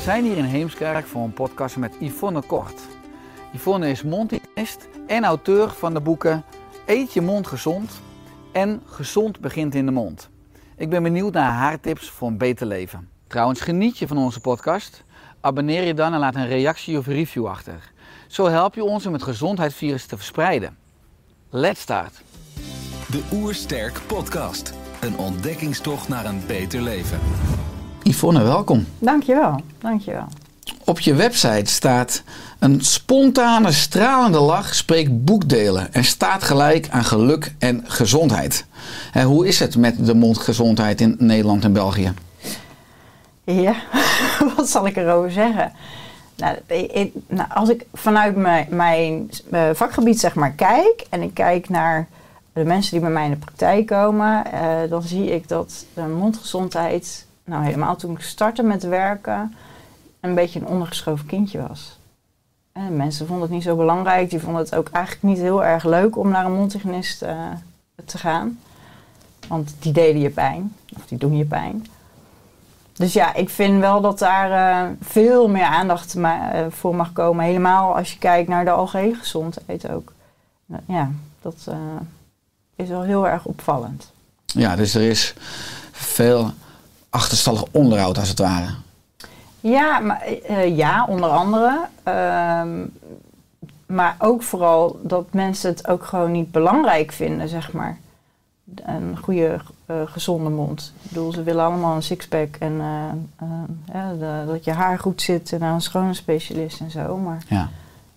We zijn hier in Heemskerk voor een podcast met Yvonne Kort. Yvonne is mondhygiënist en auteur van de boeken Eet je mond gezond en Gezond begint in de mond. Ik ben benieuwd naar haar tips voor een beter leven. Trouwens, geniet je van onze podcast? Abonneer je dan en laat een reactie of review achter. Zo help je ons om het gezondheidsvirus te verspreiden. Let's start! De Oersterk Podcast. Een ontdekkingstocht naar een beter leven. Yvonne, welkom. Dankjewel, dankjewel. Op je website staat een spontane, stralende lach spreekt boekdelen en staat gelijk aan geluk en gezondheid. Hè, hoe is het met de mondgezondheid in Nederland en België? Ja, wat zal ik erover zeggen? Nou, ik- nou, als ik vanuit mijn, mijn eh, vakgebied zeg maar kijk en ik kijk naar de mensen die bij mij in de praktijk komen, eh, dan zie ik dat de mondgezondheid, nou helemaal toen ik startte met werken, een beetje een ondergeschoven kindje was. En mensen vonden het niet zo belangrijk, die vonden het ook eigenlijk niet heel erg leuk om naar een mondhygiënist eh, te gaan. Want die deden je pijn, of die doen je pijn. Dus ja, ik vind wel dat daar eh, veel meer aandacht eh, voor mag komen. Helemaal als je kijkt naar de algehele gezondheid ook. Nou, ja, dat is wel heel erg opvallend. Ja, dus er is veel achterstallig onderhoud als het ware. Ja, maar, eh, ja onder andere. Ehm, maar ook vooral dat mensen het ook gewoon niet belangrijk vinden, zeg maar. Een goede, eh, gezonde mond. Ik bedoel, ze willen allemaal een sixpack en eh, eh, ja, de- dat je haar goed zit en naar een schone specialist en zo. Maar Ja.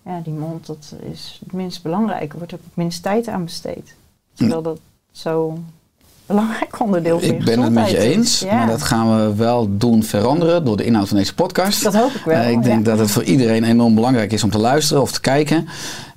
ja, die mond, dat is het minst belangrijk. Er wordt ook het minst tijd aan besteed. Terwijl dat zo'n belangrijk onderdeel van Ik ben het met je eens, Ja, maar dat gaan we wel doen veranderen door de inhoud van deze podcast. dat hoop ik wel. Eh, ik denk ja. dat het voor iedereen enorm belangrijk is om te luisteren of te kijken.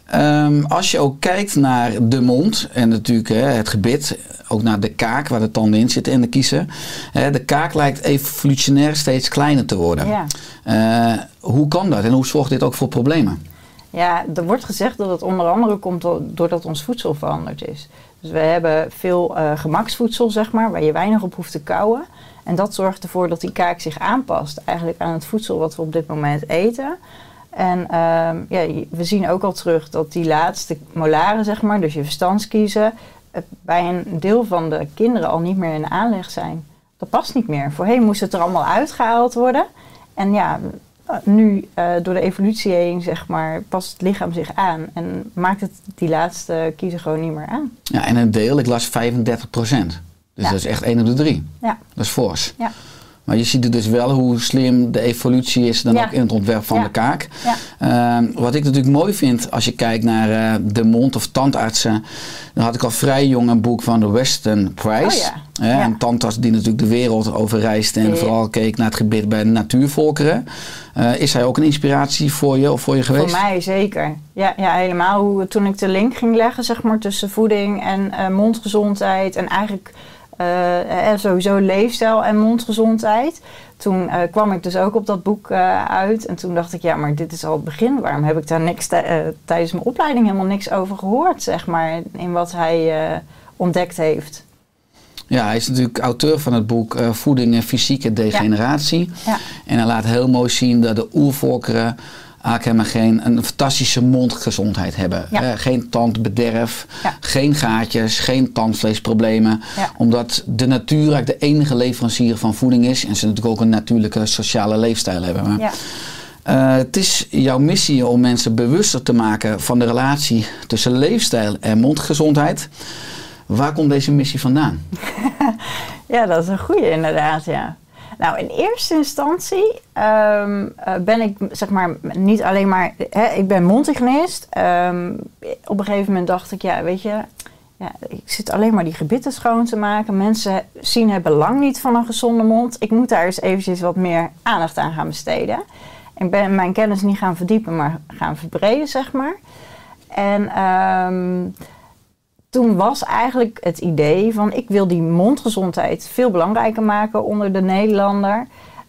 Ehm, als je ook kijkt naar de mond en natuurlijk hè, het gebit, ook naar de kaak waar de tanden in zitten en de kiezen. Hè, de kaak lijkt evolutionair steeds kleiner te worden. Ja. Eh, hoe kan dat en hoe zorgt dit ook voor problemen? Ja, er wordt gezegd dat het onder andere komt do- doordat ons voedsel veranderd is. Dus we hebben veel eh, gemaksvoedsel, zeg maar, waar je weinig op hoeft te kauwen. En dat zorgt ervoor dat die kaak zich aanpast eigenlijk aan het voedsel wat we op dit moment eten. En ehm, ja, we zien ook al terug dat die laatste molaren, zeg maar, dus je verstandskiezen, bij een deel van de kinderen al niet meer in aanleg zijn. Dat past niet meer. Voorheen moest het er allemaal uitgehaald worden. En ja, nu eh, door de evolutie heen, zeg maar, past het lichaam zich aan. En maakt het die laatste kiezen gewoon niet meer aan. Ja, en een deel, ik las 35 procent. Dus Ja. dat is echt 1 op de 3. Ja, Dat is fors. ja, Maar je ziet er dus wel hoe slim de evolutie is dan Ja. ook in het ontwerp van Ja. de kaak. ja. Ehm, wat ik natuurlijk mooi vind als je kijkt naar eh, de mond- of tandartsen. Dan had ik al vrij jong een boek van de Weston Price. Oh. Een tandarts die natuurlijk de wereld over reist en vooral keek naar het gebied bij de natuurvolkeren. Eh, is hij ook een inspiratie voor je of voor je geweest? Voor mij zeker. Ja, ja helemaal. Hoe, toen ik de link ging leggen zeg maar, tussen voeding en eh, mondgezondheid. En eigenlijk eh, eh, sowieso leefstijl en mondgezondheid. Toen eh, kwam ik dus ook op dat boek eh, uit. En toen dacht ik, ja, maar dit is al het begin. Waarom heb ik daar niks tij- tijdens mijn opleiding helemaal niks over gehoord, zeg maar, in wat hij ontdekt heeft. Ja, hij is natuurlijk auteur van het boek Voeding en Fysieke Degeneratie. Ja. En hij laat heel mooi zien dat de oervolkeren eigenlijk helemaal geen een fantastische mondgezondheid hebben. Ja. Eh, geen tandbederf, Ja. geen gaatjes, geen tandvleesproblemen. Ja. Omdat de natuur eigenlijk de enige leverancier van voeding is. En ze natuurlijk ook een natuurlijke sociale leefstijl hebben. Maar, Ja. Eh, het is jouw missie om mensen bewuster te maken van de relatie tussen leefstijl en mondgezondheid. Waar komt deze missie vandaan? Ja, dat is een goede inderdaad, ja. Nou, in eerste instantie ehm, eh, ben ik, zeg maar, niet alleen maar... Hè, ik ben mondhygiënist. Ehm, op een gegeven moment dacht ik, ja, weet je... Ja, ik zit alleen maar die gebitten schoon te maken. Mensen zien het belang niet van een gezonde mond. Ik moet daar eens eventjes wat meer aandacht aan gaan besteden. Ik ben mijn kennis niet gaan verdiepen, maar gaan verbreden, zeg maar. En ehm, toen was eigenlijk het idee van ik wil die mondgezondheid veel belangrijker maken onder de Nederlander.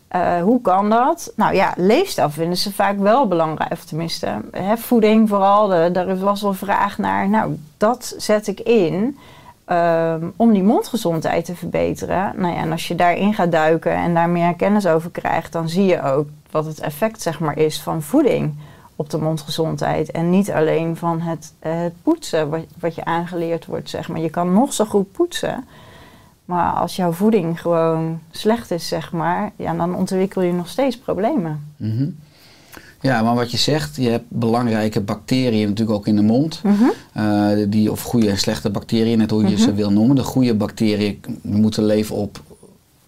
Eh, hoe kan dat? Nou ja, leefstijl vinden ze vaak wel belangrijk. Of tenminste, hè, voeding vooral. Daar was wel vraag naar. Nou, dat zet ik in ehm, om die mondgezondheid te verbeteren. Nou ja, en als je daarin gaat duiken en daar meer kennis over krijgt, dan zie je ook wat het effect zeg maar, is van voeding op de mondgezondheid. En niet alleen van het, eh, het poetsen wat, wat je aangeleerd wordt. Zeg maar. Je kan nog zo goed poetsen. Maar als jouw voeding gewoon slecht is, zeg maar, ja, dan ontwikkel je nog steeds problemen. Mhm. Ja, maar wat je zegt, je hebt belangrijke bacteriën natuurlijk ook in de mond. Mhm. Eh, die, of goede en slechte bacteriën, net hoe je ze wil noemen. De goede bacteriën moeten leven op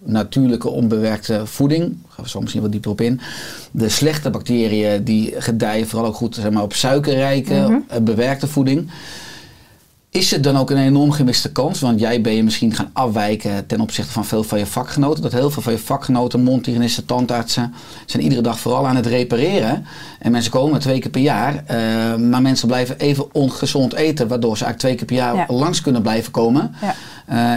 natuurlijke onbewerkte voeding. Daar gaan we zo misschien wat dieper op in. De slechte bacteriën die gedijen vooral ook goed zeg maar, op suikerrijke, Mhm. eh, bewerkte voeding. Is het dan ook een enorm gemiste kans? Want jij ben je misschien gaan afwijken ten opzichte van veel van je vakgenoten. Dat heel veel van je vakgenoten, mondhygiënisten, tandartsen, zijn iedere dag vooral aan het repareren. En mensen komen twee keer per jaar. eh, maar mensen blijven even ongezond eten. Waardoor ze eigenlijk twee keer per jaar Ja. langs kunnen blijven komen. Ja.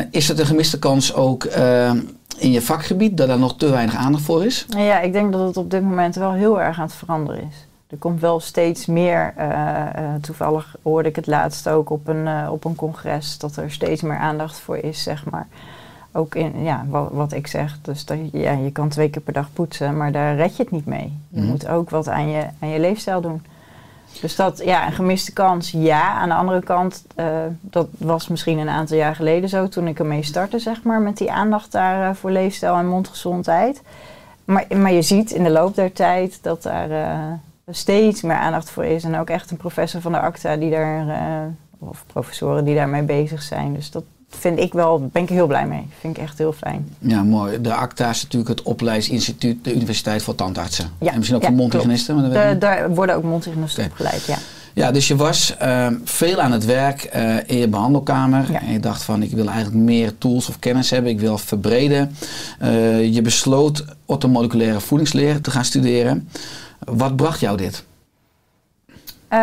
Eh, is het een gemiste kans ook eh, in je vakgebied dat er nog te weinig aandacht voor is? Ja, ik denk dat het op dit moment wel heel erg aan het veranderen is. Er komt wel steeds meer, eh, eh, toevallig hoorde ik het laatst ook op een, eh, op een congres, dat er steeds meer aandacht voor is, zeg maar. Ook in, ja, wat, wat ik zeg, dus dat, je- ja, je kan twee keer per dag poetsen, maar daar red je het niet mee. Je Mhm. moet ook wat aan je, aan je leefstijl doen. Dus dat, ja, een gemiste kans, ja. Aan de andere kant, dat was misschien een aantal jaar geleden zo, toen ik ermee startte, zeg maar, met die aandacht daar voor leefstijl en mondgezondheid. Maar, maar je ziet in de loop der tijd dat daar steeds meer aandacht voor is. En ook echt een professor van de ACTA die daar, eh, of professoren die daarmee bezig zijn. Dus dat vind ik wel, ben ik heel blij mee. Vind ik echt heel fijn. Ja, mooi. De ACTA is natuurlijk het opleidingsinstituut, de Universiteit voor Tandartsen. Ja, En misschien ook ja, voor mondhygiënisten. maar De, daar worden ook mondhygiënisten Oké. opgeleid, ja. Ja, dus je was eh, veel aan het werk eh, in je behandelkamer. Ja. En je dacht van, ik wil eigenlijk meer tools of kennis hebben. Ik wil verbreden. Eh, je besloot orthomoleculaire voedingsleer te gaan studeren. Wat bracht jou dit? Eh,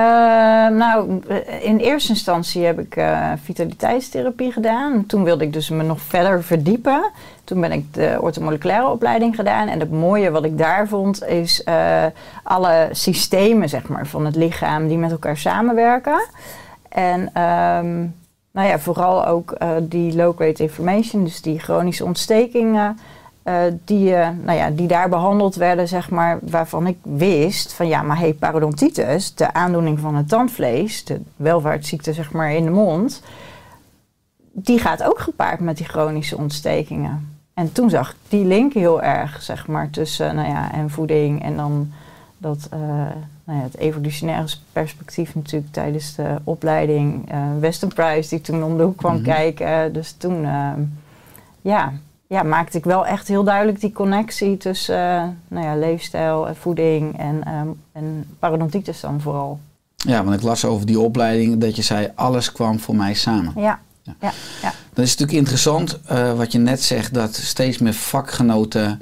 nou, in eerste instantie heb ik eh, vitaliteitstherapie gedaan. Toen wilde ik dus me nog verder verdiepen. Toen ben ik de orthomoleculaire opleiding gedaan. En het mooie wat ik daar vond is eh, alle systemen zeg maar, van het lichaam die met elkaar samenwerken. En ehm, nou ja, vooral ook die low-grade inflammation, dus die chronische ontstekingen. Eh, die, eh, nou ja, die daar behandeld werden, zeg maar, waarvan ik wist van ja, maar hey, parodontitis, de aandoening van het tandvlees, de welvaartsziekte zeg maar in de mond, die gaat ook gepaard met die chronische ontstekingen. En toen zag ik die link heel erg, zeg maar, tussen nou ja, en voeding en dan dat, eh, nou ja, het evolutionaire perspectief natuurlijk tijdens de opleiding. eh Western Price die toen om de hoek kwam Mhm. kijken. Dus toen, eh, ja, ja, maakte ik wel echt heel duidelijk die connectie tussen eh, nou ja, leefstijl, en voeding en, ehm, en parodontitis dan vooral. Ja, want ik las over die opleiding dat je zei, alles kwam voor mij samen. Ja, Ja. ja, is natuurlijk interessant eh, wat je net zegt, dat steeds meer vakgenoten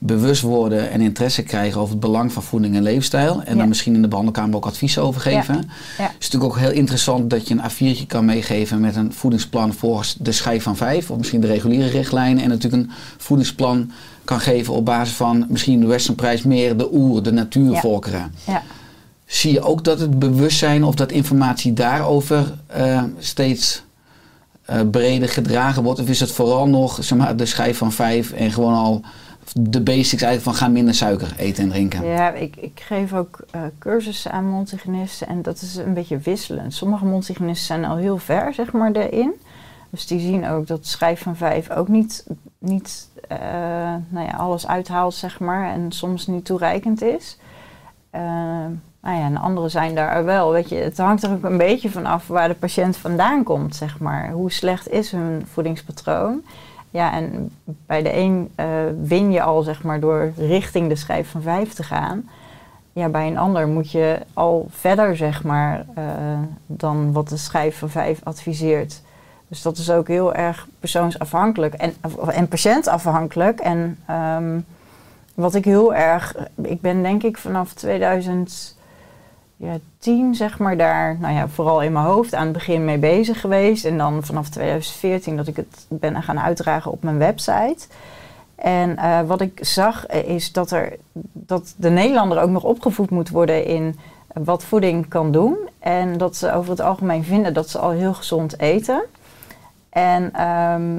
bewust worden en interesse krijgen over het belang van voeding en leefstijl. En Ja. dan misschien in de behandelkamer ook advies over geven. Ja. Het is natuurlijk ook heel interessant dat je een A4'tje kan meegeven met een voedingsplan volgens de schijf van vijf. Of misschien de reguliere richtlijnen. En natuurlijk een voedingsplan kan geven op basis van misschien de Westernprijs meer de oer, de natuurvolkeren. ja. Zie je ook dat het bewustzijn of dat informatie daarover eh, steeds eh, breder gedragen wordt? Of is het vooral nog zeg maar, de schijf van vijf en gewoon al de basics eigenlijk van ga minder suiker eten en drinken? Ja, ik, ik geef ook eh, cursussen aan mondhygiënisten en dat is een beetje wisselend. Sommige mondhygiënisten zijn al heel ver, zeg maar, daarin. Dus die zien ook dat schijf van vijf ook niet, niet eh, nou ja, alles uithaalt, zeg maar, en soms niet toereikend is. Eh, nou ja, en andere zijn daar wel. Weet je, het hangt er ook een beetje van af waar de patiënt vandaan komt, zeg maar. Hoe slecht is hun voedingspatroon? Ja, en bij de een eh, win je al, zeg maar, door richting de schijf van 5 te gaan. Ja, bij een ander moet je al verder, zeg maar, eh, dan wat de schijf van 5 adviseert. Dus dat is ook heel erg persoonsafhankelijk en, en patiëntafhankelijk. En ehm, wat ik heel erg, ik ben denk ik vanaf 2010 zeg maar daar, nou ja, vooral in mijn hoofd aan het begin mee bezig geweest. En dan vanaf 2014 dat ik het ben gaan uitdragen op mijn website. En eh, wat ik zag eh, is dat, er, dat de Nederlander ook nog opgevoed moet worden in wat voeding kan doen. En dat ze over het algemeen vinden dat ze al heel gezond eten. En ehm,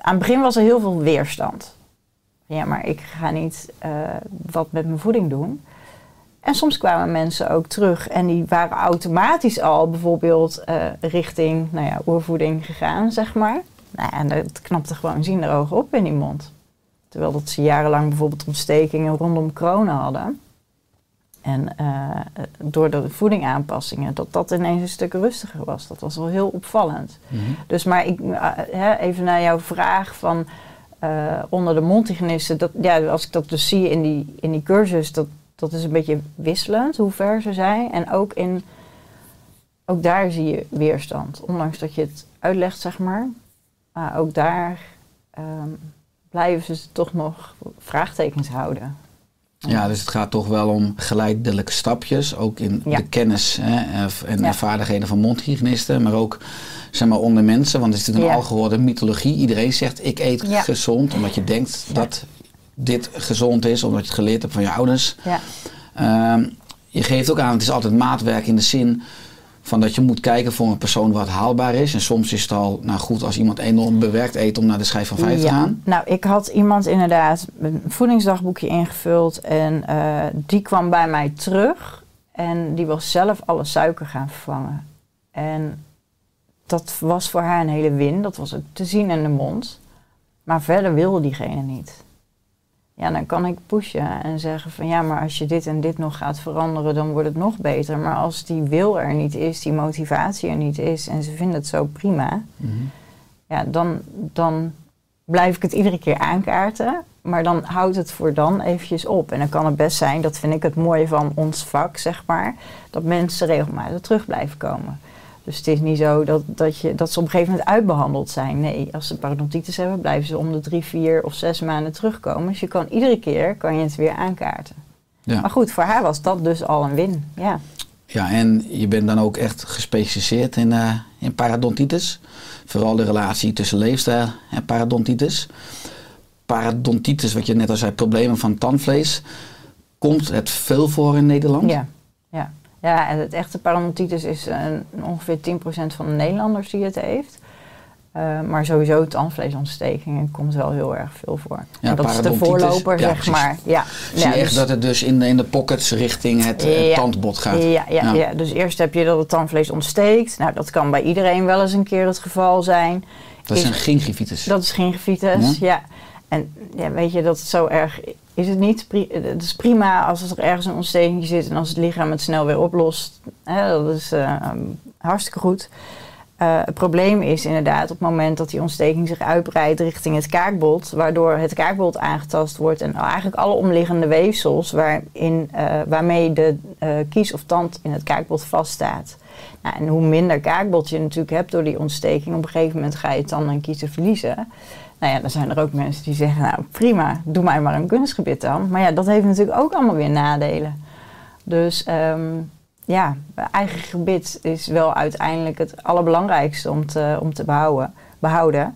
aan het begin was er heel veel weerstand. Ja, maar ik ga niet uh, wat met mijn voeding doen. En soms kwamen mensen ook terug en die waren automatisch al bijvoorbeeld uh, richting nou ja, oervoeding gegaan, zeg maar. Nou, en dat knapte gewoon zien er ogen op in die mond. Terwijl dat ze jarenlang bijvoorbeeld ontstekingen rondom kronen hadden. En uh, door de voedingaanpassingen, dat dat ineens een stuk rustiger was. Dat was wel heel opvallend. Mm -hmm. Dus maar ik, uh, hè, even naar jouw vraag van uh, onder de mondhygiënisten. Dat, ja, als ik dat dus zie in die, in die cursus, dat, dat is een beetje wisselend hoe ver ze zijn. En ook, in, ook daar zie je weerstand. Ondanks dat je het uitlegt, zeg maar. Maar ook daar um, blijven ze toch nog vraagtekens houden. Ja, dus het gaat toch wel om geleidelijke stapjes, ook in ja. de kennis hè, en ja. vaardigheden van mondhygiënisten, maar ook zeg maar, onder mensen. Want het is natuurlijk een ja. al geworden mythologie. Iedereen zegt ik eet gezond, omdat je denkt dat dit gezond is, omdat je het geleerd hebt van je ouders. Uh, je geeft ook aan, het is altijd maatwerk in de zin van dat je moet kijken voor een persoon wat haalbaar is. En soms is het al nou goed als iemand enorm bewerkt eet om naar de schijf van vijf ja. te gaan. Nou, ik had iemand inderdaad een voedingsdagboekje ingevuld en uh, die kwam bij mij terug. En die was zelf alle suiker gaan vervangen. En dat was voor haar een hele win. Dat was ook te zien in de mond. Maar verder wilde diegene niet. Ja, dan kan ik pushen en zeggen van ja, maar als je dit en dit nog gaat veranderen, dan wordt het nog beter. Maar als die wil er niet is, die motivatie er niet is en ze vinden het zo prima, mm-hmm. ja, dan, dan blijf ik het iedere keer aankaarten. Maar dan houdt het voor dan eventjes op. En dan kan het best zijn, dat vind ik het mooie van ons vak, zeg maar, dat mensen regelmatig terug blijven komen. Dus het is niet zo dat, dat, je, dat ze op een gegeven moment uitbehandeld zijn. Nee, als ze parodontitis hebben, blijven ze om de drie, vier of zes maanden terugkomen. Dus je kan iedere keer kan je het weer aankaarten. Ja. Maar goed, voor haar was dat dus al een win. Ja, ja en je bent dan ook echt gespecialiseerd in, uh, in parodontitis. Vooral de relatie tussen leefstijl en parodontitis. Parodontitis, wat je net al zei, problemen van tandvlees. Komt het veel voor in Nederland? Ja, ja. Ja, en het echte parodontitis is uh, ongeveer 10% van de Nederlanders die het heeft. Uh, maar sowieso tandvleesontstekingen komt wel heel erg veel voor. Ja, en dat is de voorloper, ja, zeg precies. maar. Ja. Zie je echt dus, dat het dus in de, in de pockets richting het uh, tandbot gaat? Ja, ja, ja. dus eerst heb je dat het tandvlees ontsteekt. Nou, dat kan bij iedereen wel eens een keer het geval zijn. Dat is, is een gingivitis? Dat is gingivitis, ja. En ja, weet je, dat het zo erg is het niet. Het is prima als er ergens een ontsteking zit en als het lichaam het snel weer oplost. Hè, dat is uh, hartstikke goed. Uh, het probleem is inderdaad op het moment dat die ontsteking zich uitbreidt richting het kaakbot, waardoor het kaakbot aangetast wordt en eigenlijk alle omliggende weefsels waarin, uh, waarmee de kies of tand in het kaakbot vaststaat. Nou, en hoe minder kaakbot je natuurlijk hebt door die ontsteking, op een gegeven moment ga je tanden en kiezen verliezen. Nou ja, dan zijn er ook mensen die zeggen, nou prima, doe mij maar een kunstgebit dan. Maar ja, dat heeft natuurlijk ook allemaal weer nadelen. Dus um, ja, eigen gebit is wel uiteindelijk het allerbelangrijkste om te, om te behouden. behouden.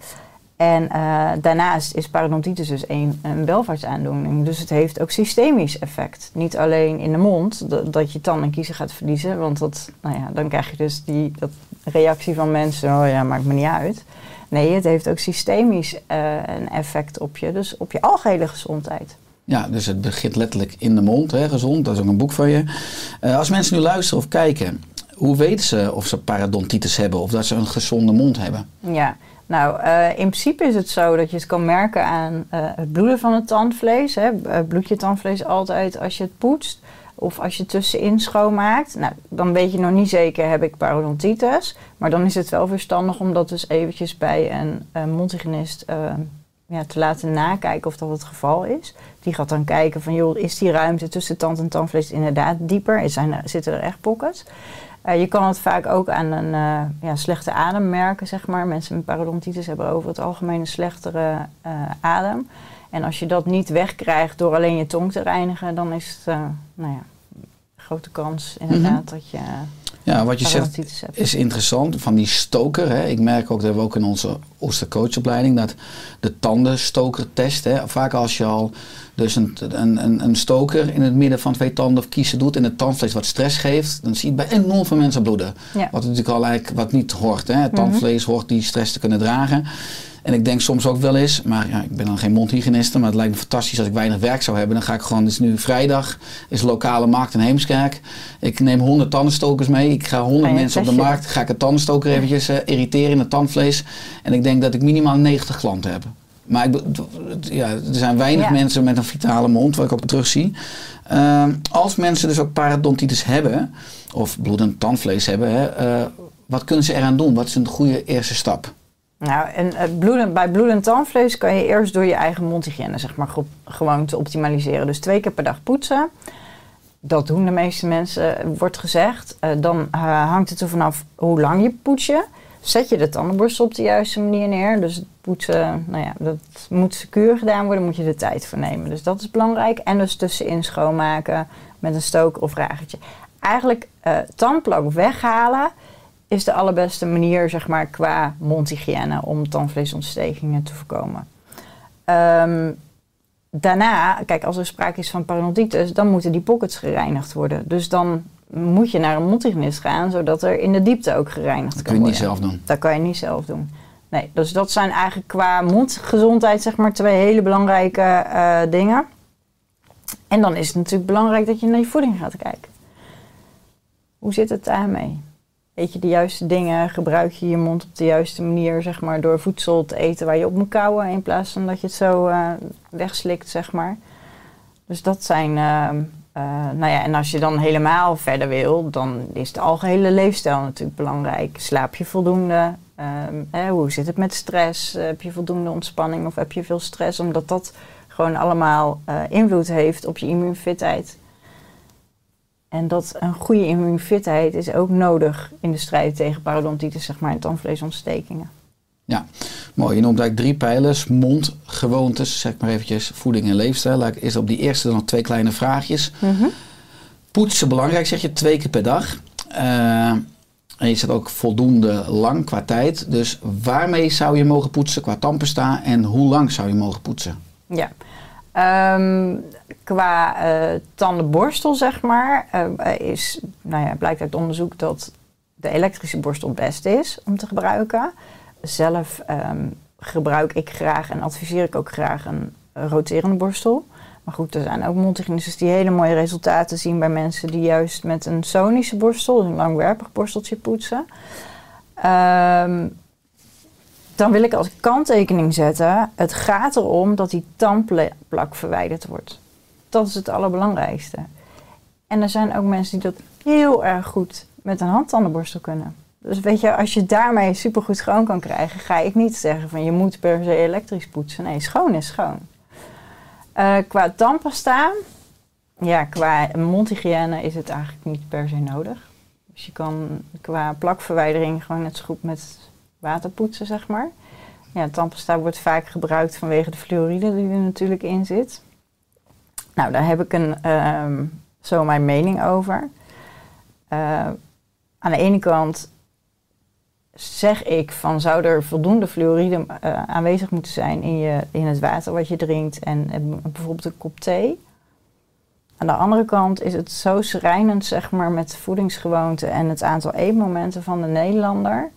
En uh, daarnaast is parodontitis dus een, een welvaartsaandoening. Dus het heeft ook systemisch effect. Niet alleen in de mond, dat, dat je tanden en kiezen gaat verliezen. Want dat, nou ja, dan krijg je dus die dat reactie van mensen, oh ja, maakt me niet uit. Nee, het heeft ook systemisch uh, een effect op je, dus op je algehele gezondheid. Ja, dus het begint letterlijk in de mond, hè, gezond. Dat is ook een boek van je. Uh, als mensen nu luisteren of kijken, hoe weten ze of ze parodontitis hebben of dat ze een gezonde mond hebben? Ja, nou, uh, in principe is het zo dat je het kan merken aan uh, het bloeden van het tandvlees. Hè. Bloed je tandvlees altijd als je het poetst. Of als je tussenin schoonmaakt, nou, dan weet je nog niet zeker heb ik parodontitis. Maar dan is het wel verstandig om dat dus eventjes bij een, een mondhygiënist eh, ja, te laten nakijken of dat het geval is. Die gaat dan kijken van, joh, is die ruimte tussen tand en tandvlees inderdaad dieper? Zijn zitten er echt pockets? Eh, je kan het vaak ook aan een eh, ja, slechte adem merken, zeg maar. Mensen met parodontitis hebben over het algemeen een slechtere eh, adem. En als je dat niet wegkrijgt door alleen je tong te reinigen, dan is het, eh, nou ja, grote kans inderdaad dat je Ja, wat je zegt hebt. is interessant van die stoker. Hè. Ik merk ook dat we ook in onze oestercoachopleiding dat de tandenstokertest. Hè, vaak als je al dus een, een, een, stoker in het midden van twee tanden of kiezen doet en het tandvlees wat stress geeft, dan zie je bij enorm veel mensen bloeden. Ja. Wat natuurlijk al eigenlijk wat niet hoort. Hè. Het tandvlees hoort die stress te kunnen dragen. En ik denk soms ook wel eens, maar ja, ik ben dan geen mondhygiëniste, maar het lijkt me fantastisch als ik weinig werk zou hebben. Dan ga ik gewoon, het is nu vrijdag, is lokale markt in Heemskerk. Ik neem 100 tandenstokers mee. Ik ga 100 Ga je mensen op de markt, ga ik een tandenstoker eventjes eh, irriteren in het tandvlees. En ik denk dat ik minimaal 90 klanten heb. Maar ik, ja, er zijn weinig Ja. mensen met een vitale mond, wat ik ook terug zie. Ehm, als mensen dus ook parodontitis hebben, of bloedend tandvlees hebben, hè, eh, wat kunnen ze eraan doen? Wat is een goede eerste stap? Nou, en eh, bloeden, bij bloedend tandvlees kan je eerst door je eigen mondhygiëne zeg maar, gewoon te optimaliseren. Dus twee keer per dag poetsen. Dat doen de meeste mensen, eh, wordt gezegd. Eh, dan hangt het er vanaf hoe lang je poets je. Zet je de tandenborstel op de juiste manier neer. Dus het poetsen, nou ja, dat moet secuur gedaan worden, moet je de tijd voor nemen. Dus dat is belangrijk. En dus tussenin schoonmaken met een stoker of ragertje. Eigenlijk tandplak weghalen is de allerbeste manier, zeg maar, qua mondhygiëne om tandvleesontstekingen te voorkomen. Ehm, daarna, kijk, als er sprake is van parodontitis, dan moeten die pockets gereinigd worden. Dus dan moet je naar een mondhygiënist gaan, zodat er in de diepte ook gereinigd Dat kan kun je niet worden. zelf doen. Dat kan je niet zelf doen. Nee, dus dat zijn eigenlijk qua mondgezondheid, zeg maar, twee hele belangrijke eh, dingen. En dan is het natuurlijk belangrijk dat je naar je voeding gaat kijken. Hoe zit het daarmee? Eet je de juiste dingen? Gebruik je je mond op de juiste manier, zeg maar, door voedsel te eten waar je op moet kauwen, in plaats van dat je het zo eh, wegslikt, zeg maar. Dus dat zijn, ehm, eh, nou ja, en als je dan helemaal verder wil, dan is de algehele leefstijl natuurlijk belangrijk. Slaap je voldoende? Ehm, hoe zit het met stress? Eh, heb je voldoende ontspanning of heb je veel stress? Omdat dat gewoon allemaal eh, invloed heeft op je immuunfitheid. En dat een goede immuunfitheid is ook nodig in de strijd tegen parodontitis, zeg maar, en tandvleesontstekingen. Mooi, je noemt eigenlijk drie pijlers. Mond, gewoontes, zeg maar eventjes, voeding en leefstijl. Eerst op die eerste nog twee kleine vraagjes. Poetsen belangrijk, zeg je, twee keer per dag. Eh, en je zet ook voldoende lang qua tijd. Dus waarmee zou je mogen poetsen qua tandpasta en hoe lang zou je mogen poetsen? Ja. Ehm, qua eh, tandenborstel, zeg maar, eh, is, nou ja, blijkt uit onderzoek dat de elektrische borstel het beste is om te gebruiken. Zelf ehm, gebruik ik graag en adviseer ik ook graag een roterende borstel. Maar goed, er zijn ook mondhygiënistes die hele mooie resultaten zien bij mensen die juist met een sonische borstel, een langwerpig borsteltje poetsen. Ehm, dan wil ik als kanttekening zetten: het gaat erom dat die tandplak verwijderd wordt. Dat is het allerbelangrijkste. En er zijn ook mensen die dat heel erg goed met een handtandenborstel kunnen. Dus weet je, als je daarmee supergoed schoon kan krijgen, ga ik niet zeggen van je moet per se elektrisch poetsen. Nee, schoon is schoon. Eh, qua tandpasta, ja, qua mondhygiëne is het eigenlijk niet per se nodig. Dus je kan qua plakverwijdering gewoon net zo goed met water poetsen, zeg maar. Ja, tandpasta wordt vaak gebruikt vanwege de fluoride die er natuurlijk in zit. Nou, daar heb ik een, ehm, zo mijn mening over. Eh, aan de ene kant zeg ik van zou er voldoende fluoride eh, aanwezig moeten zijn in, je, in het water wat je drinkt en eh, bijvoorbeeld een kop thee. Aan de andere kant is het zo schrijnend zeg maar, met voedingsgewoonten en het aantal eetmomenten van de Nederlander,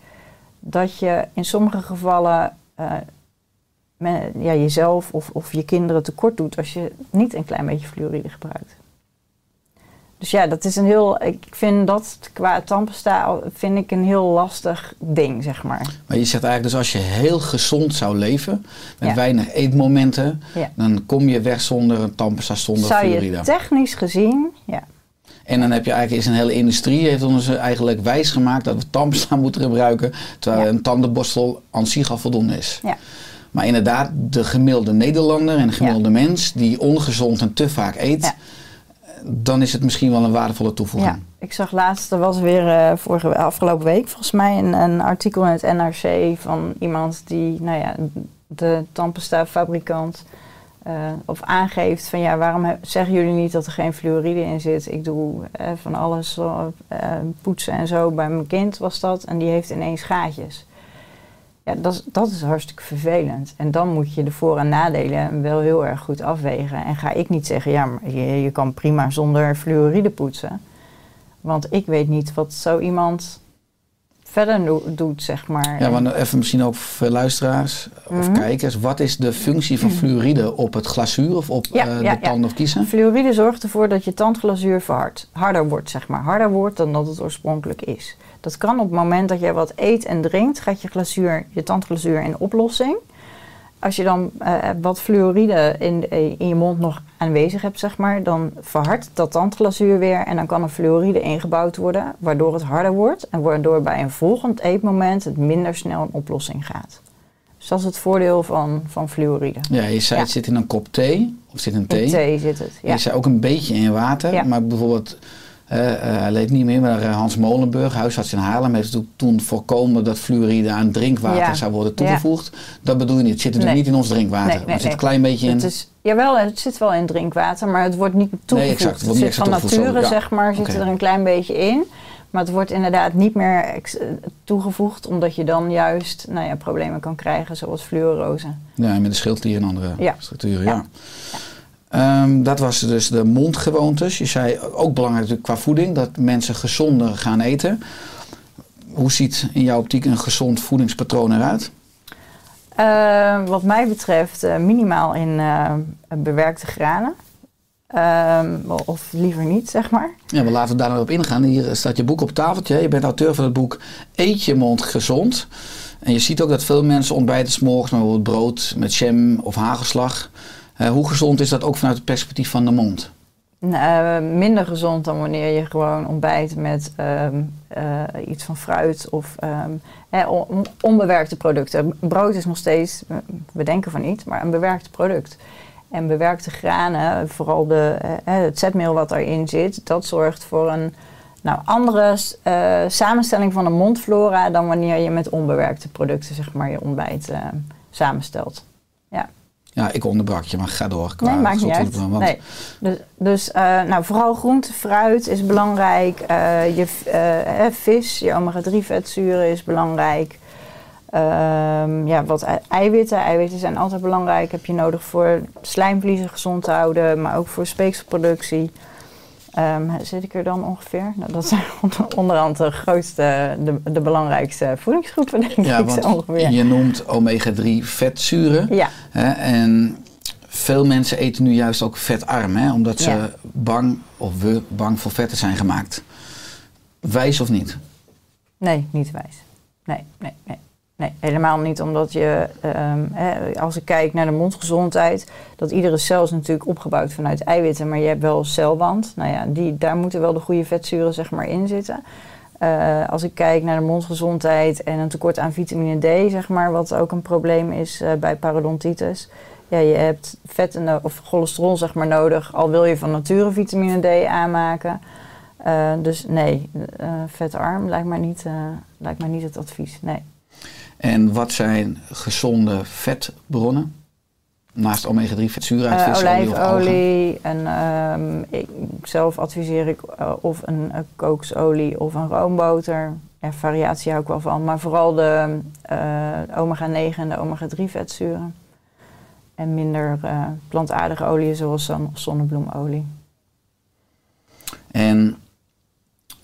dat je in sommige gevallen eh, ja, jezelf of, of je kinderen tekort doet als je niet een klein beetje fluoride gebruikt. Dus ja, dat is een heel. Ik vind dat qua tandpasta vind ik een heel lastig ding, zeg maar. Maar je zegt eigenlijk dus als je heel gezond zou leven, met Ja. weinig eetmomenten, Ja. dan kom je weg zonder een tandpasta, zonder Zou fluoride. je technisch gezien, En dan heb je eigenlijk, is een hele industrie heeft ons eigenlijk wijs gemaakt dat we tandpasta moeten gebruiken, terwijl Ja. een tandenborstel aan zich al voldoende is. Ja. Maar inderdaad, de gemiddelde Nederlander en de gemiddelde mens die ongezond en te vaak eet, dan is het misschien wel een waardevolle toevoeging. Ja, ik zag laatst, er was weer eh, vorige, afgelopen week volgens mij een, een artikel in het NRC van iemand die, nou ja, de tandpasta fabrikant eh, of aangeeft van ja, waarom zeggen jullie niet dat er geen fluoride in zit? Ik doe eh, van alles, eh, poetsen en zo bij mijn kind was dat en die heeft ineens gaatjes. Ja, dat is, dat is hartstikke vervelend. En dan moet je de voor- en nadelen wel heel erg goed afwegen. En ga ik niet zeggen, ja, maar je, je kan prima zonder fluoride poetsen. Want ik weet niet wat zo iemand verder do- doet, zeg maar. Ja, maar even misschien ook voor luisteraars of Mhm. kijkers. Wat is de functie van fluoride op het glazuur of op Ja, eh, ja, de tanden of kiezen? Fluoride zorgt ervoor dat je tandglazuur verhardt. Harder wordt, zeg maar. Harder wordt dan dat het oorspronkelijk is. Dat kan op het moment dat je wat eet en drinkt, gaat je, glazuur, je tandglazuur in oplossing. Als je dan eh, wat fluoride in, in je mond nog aanwezig hebt, zeg maar, dan verhardt dat tandglazuur weer en dan kan er fluoride ingebouwd worden, waardoor het harder wordt en waardoor bij een volgend eetmoment het minder snel in oplossing gaat. Dus dat is het voordeel van, van fluoride. Ja, je zei Ja. het zit in een kop thee of zit in thee. In thee zit het. Ja. Je zei ook een beetje in water. Ja. Maar bijvoorbeeld, hij leeft niet meer, maar eh, Hans Molenburg, huisarts in Haarlem, heeft toen- voorkomen dat fluoride aan drinkwater Ja. zou worden Ja. toegevoegd. Dat bedoel je niet. Het zit natuurlijk Nee. niet in ons drinkwater. Nee, het zit een klein beetje in. Het is, jawel, het zit wel in drinkwater, maar het wordt niet toegevoegd. exact, het wordt het niet zit van nature, zeg maar, zit er een klein beetje in. Maar het wordt inderdaad niet meer eh, toegevoegd, omdat je dan juist nou ja, problemen kan krijgen, zoals fluorose. Ja, met de schildklier en andere Ja. structuren. Ja. Ja. Ehm, dat was dus de mondgewoontes. Je zei ook belangrijk natuurlijk qua voeding, dat mensen gezonder gaan eten. Hoe ziet in jouw optiek een gezond voedingspatroon eruit? Eh, wat mij betreft eh, minimaal in eh, bewerkte granen. Ehm, of liever niet, zeg maar. Ja, we laten we daar nog op ingaan. Hier staat je boek op tafeltje. Je bent auteur van het boek Eet je mond gezond. En je ziet ook dat veel mensen ontbijten 's morgens met bijvoorbeeld brood met jam of hagelslag. Eh, hoe gezond is dat ook vanuit het perspectief van de mond? Nou, minder gezond dan wanneer je gewoon ontbijt met ehm, eh, iets van fruit of ehm, onbewerkte producten. Brood is nog steeds, eh, we denken van niet, maar een bewerkt product. En bewerkte granen, vooral de, eh, het zetmeel wat erin zit, dat zorgt voor een nou, andere eh, samenstelling van de mondflora dan wanneer je met onbewerkte producten zeg maar, je ontbijt eh, samenstelt. Ja. Ja, ik onderbrak je, maar ga door. qua Nee, maakt niet uit. want- Nee. Dus, dus eh, nou, vooral groente, fruit is belangrijk. Eh, je eh, vis, je omega-3 vetzuren is belangrijk. Ehm, ja, wat ei- eiwitten. Eiwitten zijn altijd belangrijk. Heb je nodig voor slijmvliezen gezond te houden, maar ook voor speekselproductie. Ehm, zit ik er dan ongeveer? Nou, dat zijn onder- onderhand de grootste, de, de belangrijkste voedingsgroepen, denk Ja, ik zo want ongeveer. je noemt omega-3 vetzuren. Ja, Hè, en veel mensen eten nu juist ook vetarm, hè, omdat ze Ja. bang of we bang voor vetten zijn gemaakt. Wijs of niet? Nee, niet wijs. Nee, nee, nee. Nee, helemaal niet omdat je, ehm, hè, als ik kijk naar de mondgezondheid, dat iedere cel is natuurlijk opgebouwd vanuit eiwitten, maar je hebt wel celwand. Nou ja, die, daar moeten wel de goede vetzuren zeg maar in zitten. Eh, als ik kijk naar de mondgezondheid en een tekort aan vitamine D, zeg maar, wat ook een probleem is eh, bij parodontitis. Ja, je hebt vetten no- of cholesterol zeg maar nodig, al wil je van nature vitamine D aanmaken. Eh, dus nee, vetarm lijkt mij, niet, lijkt mij niet het advies. Nee. En wat zijn gezonde vetbronnen? Naast omega-3 vetzuren uit Eh, visolie algen? olijfolie en ehm, ik, zelf adviseer ik eh, of een, eh, kooksolie of een roomboter. Ja, variatie hou ik wel van, maar vooral de eh, omega-9 en de omega-3 vetzuren. En minder plantaardige oliën zoals zon- zonnebloemolie. En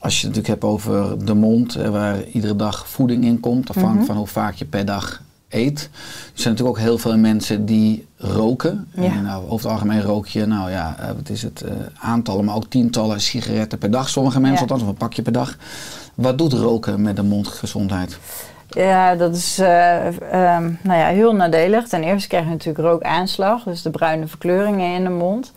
als je het natuurlijk hebt over de mond, waar iedere dag voeding in komt, afhankelijk Mhm. van hoe vaak je per dag eet. Er zijn natuurlijk ook heel veel mensen die roken. Ja. En nou, over het algemeen rook je, nou ja, eh, wat is het, eh, aantallen, maar ook tientallen sigaretten per dag. Sommige mensen Ja. althans, of een pakje per dag. Wat doet roken met de mondgezondheid? Ja, dat is eh, ehm, nou ja, heel nadelig. Ten eerste krijg je natuurlijk rookaanslag, dus de bruine verkleuringen in de mond.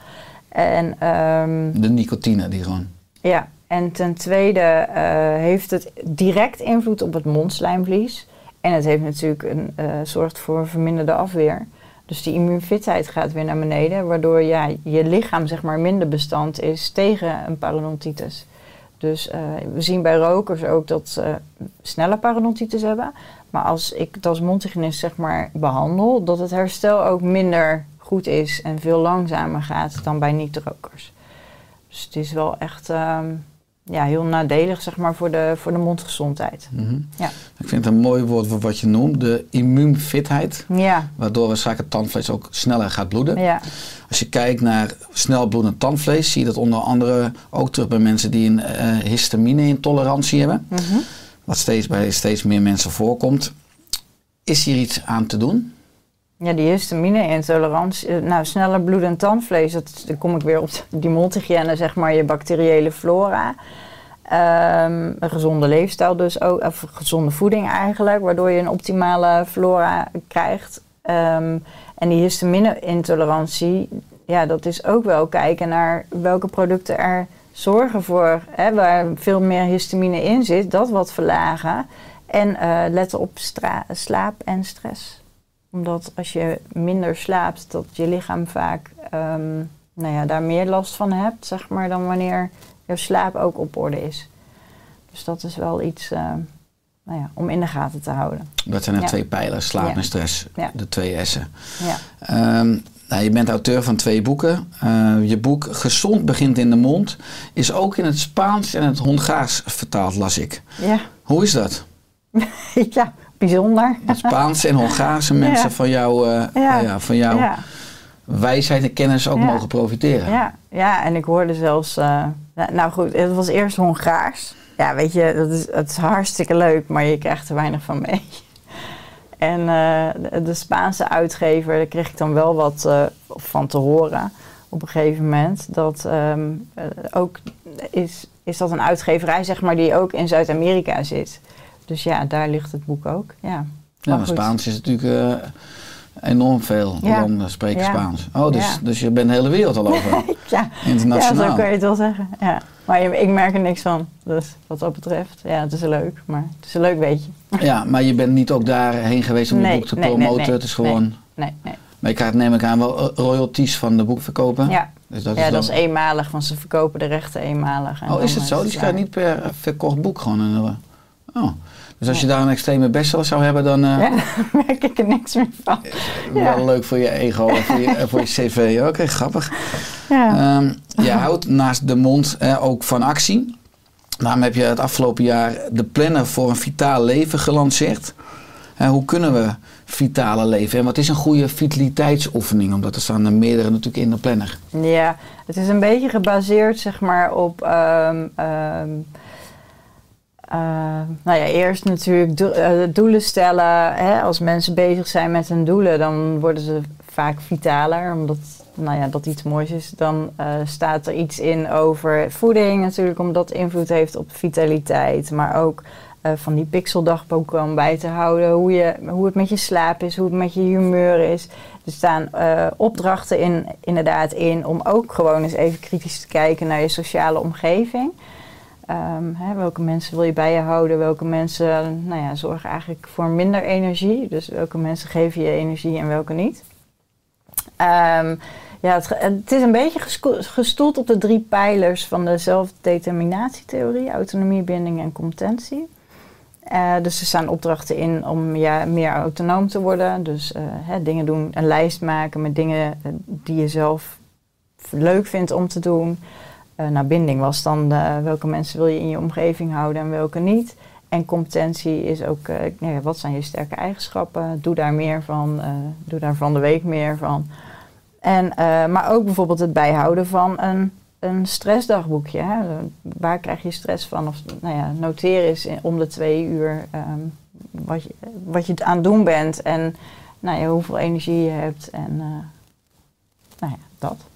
En ehm, De nicotine die gewoon. Ja, en ten tweede eh, heeft het direct invloed op het mondslijmvlies. En het heeft natuurlijk een, eh, zorgt voor een verminderde afweer. Dus die immuunfitheid gaat weer naar beneden, waardoor ja, je lichaam zeg maar, minder bestand is tegen een parodontitis. Dus eh, we zien bij rokers ook dat ze snelle parodontitis hebben. Maar als ik het als mondhygiënist zeg maar behandel, dat het herstel ook minder goed is en veel langzamer gaat dan bij niet-rokers. Dus het is wel echt ehm, ja, heel nadelig zeg maar, voor, de, voor de mondgezondheid. Mhm. Ja. Ik vind het een mooi woord voor wat je noemt, de immuunfitheid. Ja, Waardoor straks het tandvlees ook sneller gaat bloeden. ja, Als je kijkt naar snel bloedend tandvlees, zie je dat onder andere ook terug bij mensen die een eh, histamine-intolerantie hebben. mhm. Wat steeds bij steeds meer mensen voorkomt. Is hier iets aan te doen? Ja die histamine-intolerantie. eh, Nou, sneller bloedend tandvlees, dat, dan kom ik weer op die mondhygiëne, zeg maar, je bacteriële flora. Ehm, een gezonde leefstijl dus ook, of gezonde voeding eigenlijk, waardoor je een optimale flora krijgt. Ehm, en die histamine-intolerantie, ja, dat is ook wel kijken naar welke producten er zorgen voor, hè, waar veel meer histamine in zit, dat wat verlagen. En eh, letten op slaap en stress. Omdat als je minder slaapt, dat je lichaam vaak ehm, nou ja, daar meer last van hebt, zeg maar, dan wanneer jouw slaap ook op orde is. Dus dat is wel iets eh, nou ja, om in de gaten te houden. Dat zijn er Ja. twee pijlers, slaap Ja. en stress. De twee S'en. Ja, Ehm, nou, je bent auteur van twee boeken. Eh, je boek Gezond begint in de mond is ook in het Spaans en het Hongaars vertaald, las ik. ja. Hoe is dat? ja bijzonder. Het Spaans en Hongaarse mensen Ja. van, eh, Ja. ja, van jouw Ja. wijsheid en kennis ook mogen profiteren. Ja, ja, en ik hoorde zelfs. eh, nou, nou goed, het was eerst Hongaars. Ja, weet je, dat is, het is hartstikke leuk, maar je krijgt er weinig van mee. En eh, de, de Spaanse uitgever, daar kreeg ik dan wel wat van te horen op een gegeven moment. Dat eh, ook is, is dat een uitgeverij, zeg maar, die ook in Zuid-Amerika zit. Dus ja, daar ligt het boek ook. Ja, Ja, Maar. Spaans is natuurlijk eh, enorm veel Ja. landen spreken Ja. Spaans. Oh, dus, Ja. dus je bent de hele wereld al over. ja, ja, Internationaal. zo kan je het wel zeggen. Ja. Maar ik merk er niks van. Dus wat dat betreft, ja, het is leuk. Maar het is een leuk weetje. Ja, maar je bent niet ook daarheen geweest om Nee, je boek te nee, promoten. nee, het is gewoon... Nee, nee. Maar je krijgt neem ik aan wel eh, royalties van de boekverkoper. Ja, Dus dat ja is dat dan- is eenmalig, want ze verkopen de rechten eenmalig. En Oh, is dan het zo? Dus je krijgt niet per eh, verkocht boek gewoon een... eh, Oh. Dus als je daar een extreme bestseller zou hebben, dan eh, Ja, daar merk ik er niks meer van. wel Ja. leuk voor je ego en voor je, en voor je cv. Oké, grappig. Ja. Ehm, je houdt naast de mond eh, ook van actie. Daarom heb je het afgelopen jaar de planner voor een vitaal leven gelanceerd. Eh, hoe kunnen we vitaler leven? En wat is een goede vitaliteitsoefening? Omdat er staan er meerdere natuurlijk in de planner. Ja, het is een beetje gebaseerd zeg maar op. ehm, ehm, eh, nou ja, eerst natuurlijk eh, doelen stellen. Hè? Als mensen bezig zijn met hun doelen, dan worden ze vaak vitaler, omdat nou ja, dat iets moois is. Dan eh, staat er iets in over voeding natuurlijk, omdat invloed heeft op vitaliteit. Maar ook van die pixeldagboeken om bij te houden hoe, je, hoe het met je slaap is, hoe het met je humeur is. Er staan opdrachten in, inderdaad in om ook gewoon eens even kritisch te kijken naar je sociale omgeving. Ehm, hè, welke mensen wil je bij je houden? Welke mensen nou ja, zorgen eigenlijk voor minder energie? Dus welke mensen geven je energie en welke niet? Ehm, ja, het, het is een beetje gestoeld op de drie pijlers van de zelfdeterminatietheorie: autonomie, binding en competentie. Eh, dus er staan opdrachten in om ja, meer autonoom te worden. Dus eh, hè, dingen doen, een lijst maken met dingen eh, die je zelf leuk vindt om te doen. Eh nou, binding was dan eh, welke mensen wil je in je omgeving houden en welke niet. En competentie is ook, eh, wat zijn je sterke eigenschappen? Doe daar meer van, doe daar van de week meer van. En, maar ook bijvoorbeeld het bijhouden van een, een stressdagboekje. Hè? Waar krijg je stress van? Of nou ja, noteer eens om de twee uur ehm, wat, je, wat je aan het doen bent en nou ja, hoeveel energie je hebt. En nou ja, dat.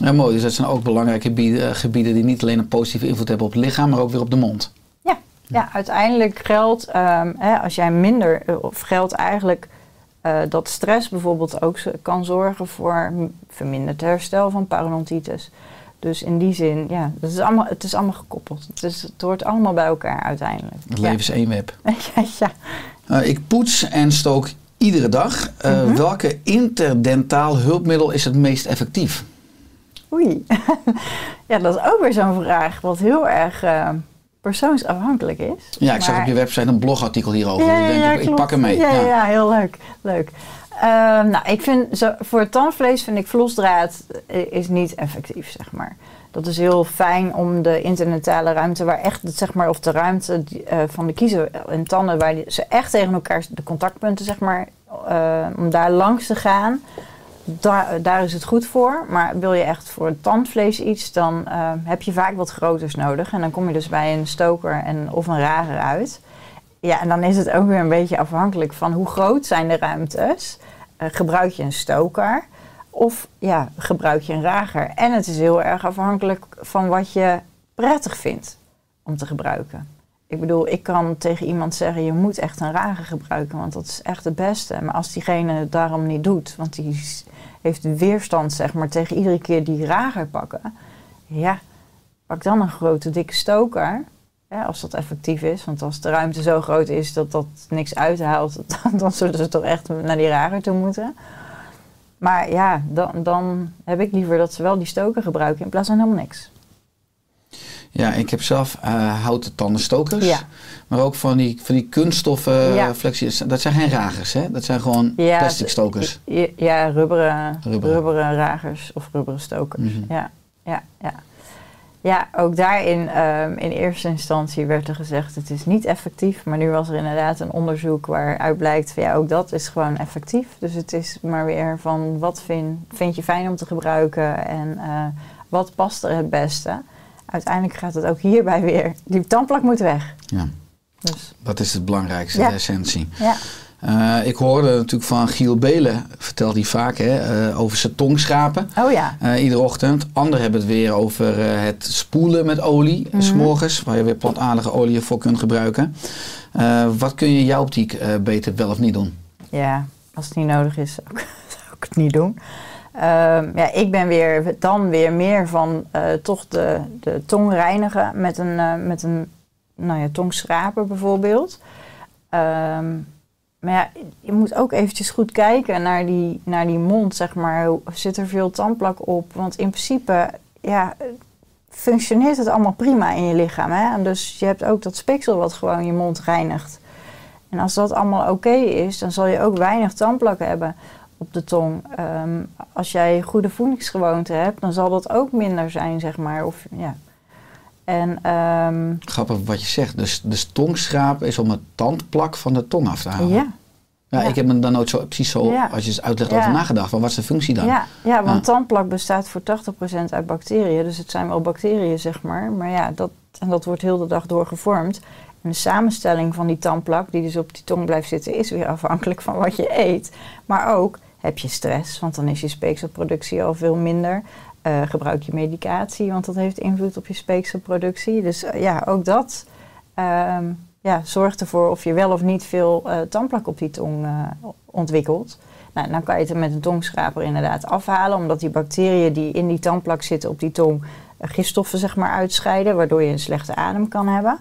Ja, mooi. Dus dat zijn ook belangrijke gebieden, eh, gebieden die niet alleen een positieve invloed hebben op het lichaam, maar ook weer op de mond. Ja, ja uiteindelijk geldt ehm, hè, als jij minder, eh, of geldt eigenlijk eh, dat stress bijvoorbeeld ook kan zorgen voor verminderd herstel van parodontitis. Dus in die zin, ja, het is allemaal, het is allemaal gekoppeld. Het, is, het hoort allemaal bij elkaar uiteindelijk. Het Ja. leven is één web. ja, ja. Ik poets en stook iedere dag. Mhm. Welke interdentaal hulpmiddel is het meest effectief? Oei. ja, dat is ook weer zo'n vraag wat heel erg eh, persoonsafhankelijk is. Ja, ik zag op je website een blogartikel hierover. Ja, ik ja, denk, ja, ik, pak hem mee. Ja, ja. Heel leuk. leuk. Ehm, nou, ik vind zo, voor het tandvlees vind ik vlosdraad eh, is niet effectief, zeg maar. Dat is heel fijn om de internetale ruimte, waar echt, zeg maar, of de ruimte eh, van de kiezen en tanden, waar die, ze echt tegen elkaar, de contactpunten, zeg maar, om daar langs te gaan. Daar, daar is het goed voor. Maar wil je echt voor tandvlees iets, dan eh, heb je vaak wat groters nodig. En dan kom je dus bij een stoker en, of een rager uit. Ja, en dan is het ook weer een beetje afhankelijk van hoe groot zijn de ruimtes. Eh, gebruik je een stoker of ja, gebruik je een rager? En het is heel erg afhankelijk van wat je prettig vindt om te gebruiken. Ik bedoel, ik kan tegen iemand zeggen, je moet echt een rager gebruiken, want dat is echt het beste. Maar als diegene het daarom niet doet, want die heeft weerstand zeg maar, tegen iedere keer die rager pakken. Ja, pak dan een grote dikke stoker. Als dat effectief is. Want als de ruimte zo groot is dat dat niks uithaalt, dan, dan zullen ze toch echt naar die rager toe moeten. Maar ja, dan, dan heb ik liever dat ze wel die stoker gebruiken in plaats van helemaal niks. Ja, ik heb zelf eh, houten tandenstokers. Ja. Maar ook van die, van die kunststoffen Ja. flexie. Dat zijn geen ragers, hè? Dat zijn gewoon Ja, plastic stokers. Ja, ja, rubberen, Rubberen. rubberen. ragers of rubberen stokers. Mhm. Ja, ja, ja. Ja, ook daarin ehm, in eerste instantie werd er gezegd het is niet effectief. Maar nu was er inderdaad een onderzoek waaruit blijkt van ja, ook dat is gewoon effectief. Dus het is maar weer van wat vind, vind je fijn om te gebruiken en eh, wat past er het beste. Uiteindelijk gaat het ook hierbij weer. Die tandplak moet weg. Ja, Dus dat is het belangrijkste, Ja. de essentie. ja, Eh, ik hoorde natuurlijk van Giel Belen, vertelt hij vaak, hè, eh, over zijn tongschrapen. oh ja. eh, iedere ochtend. Anderen hebben het weer over het spoelen met olie, s s'morgens, waar je weer plantaardige olie voor kunt gebruiken. Wat kun je in jouw optiek beter wel of niet doen? Ja, als het niet nodig is, zou ik, zou ik het niet doen. Ehm, ja, ik ben weer, dan weer meer van eh, toch de, de tong reinigen met een, eh, met een nou ja, tongschraper bijvoorbeeld. Ehm, maar ja, je moet ook eventjes goed kijken naar die, naar die mond, zeg maar. Zit er veel tandplak op? Want in principe, ja, functioneert het allemaal prima in je lichaam. Hè? En dus je hebt ook dat speeksel wat gewoon je mond reinigt. En als dat allemaal oké is, dan zal je ook weinig tandplak hebben op de tong. Ehm, als jij goede voedingsgewoonten hebt, dan zal dat ook minder zijn, zeg maar. Of, ja. En ehm, Grappig wat je zegt. Dus, dus tongschrapen is om het tandplak van de tong af te halen. ja, Ja, Ja. Ik heb me daar nooit zo precies zo, Ja. als je het uitlegt, over nagedacht. Van wat is de functie dan? ja, ja, want tandplak bestaat voor 80% uit bacteriën. Dus het zijn wel bacteriën, zeg maar. Maar ja, dat, en dat wordt heel de dag door gevormd. En de samenstelling van die tandplak, die dus op die tong blijft zitten, is weer afhankelijk van wat je eet. Maar ook heb je stress, want dan is je speekselproductie al veel minder. Eh, gebruik je medicatie, want dat heeft invloed op je speekselproductie. Dus eh, ja, ook dat ehm, ja, zorgt ervoor of je wel of niet veel eh, tandplak op die tong ontwikkelt. Nou, dan kan je het met een tongschraper inderdaad afhalen, omdat die bacteriën die in die tandplak zitten op die tong gifstoffen zeg maar uitscheiden, waardoor je een slechte adem kan hebben.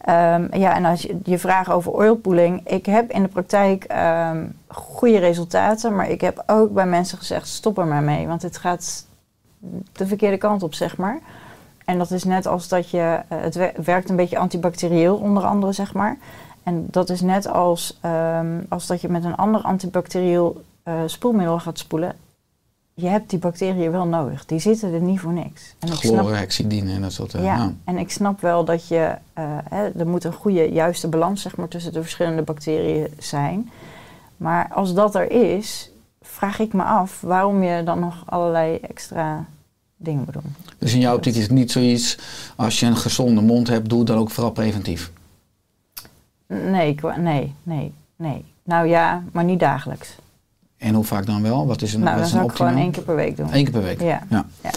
Ehm, ja, en als je, je vraagt over oilpooling. Ik heb in de praktijk ehm, goede resultaten, maar ik heb ook bij mensen gezegd: stop er maar mee, want het gaat de verkeerde kant op, zeg maar. En dat is net als dat je, eh, het wer- werkt een beetje antibacterieel, onder andere, zeg maar. En dat is net als, ehm, als dat je met een ander antibacterieel eh, spoelmiddel gaat spoelen. Je hebt die bacteriën wel nodig. Die zitten er niet voor niks. En Chlorhexidine en dat soort eh, ja, nou. en ik snap wel dat je, eh, hè, er moet een goede, juiste balans zeg maar, tussen de verschillende bacteriën zijn. Maar als dat er is, vraag ik me af waarom je dan nog allerlei extra dingen moet doen. Dus in jouw optiek is het niet zoiets, als je een gezonde mond hebt, doe het dan ook vooral preventief. Nee, nee, nee, nee. Nou ja, maar niet dagelijks. En hoe vaak dan wel? Wat is een, nou, wat dan is een zou ik gewoon optimaal? één keer per week doen. Eén keer per week. Ja. Ja. Ja.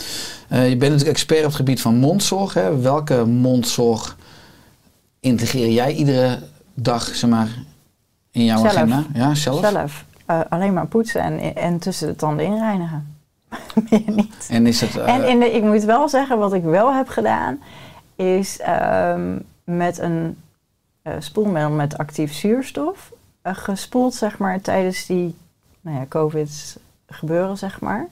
Eh, je bent natuurlijk expert op het gebied van mondzorg. Hè? Welke mondzorg integreer jij iedere dag zeg maar, in jouw Zelf. agenda? Ja, zelf? Zelf. Eh, alleen maar poetsen en, en tussen de tanden inreinigen. meer niet. En is het... eh, En in de, ik moet wel zeggen, wat ik wel heb gedaan, is ehm, met een spoelmiddel met actief zuurstof gespoeld, zeg maar, tijdens die nou ja, COVID gebeuren, zeg maar.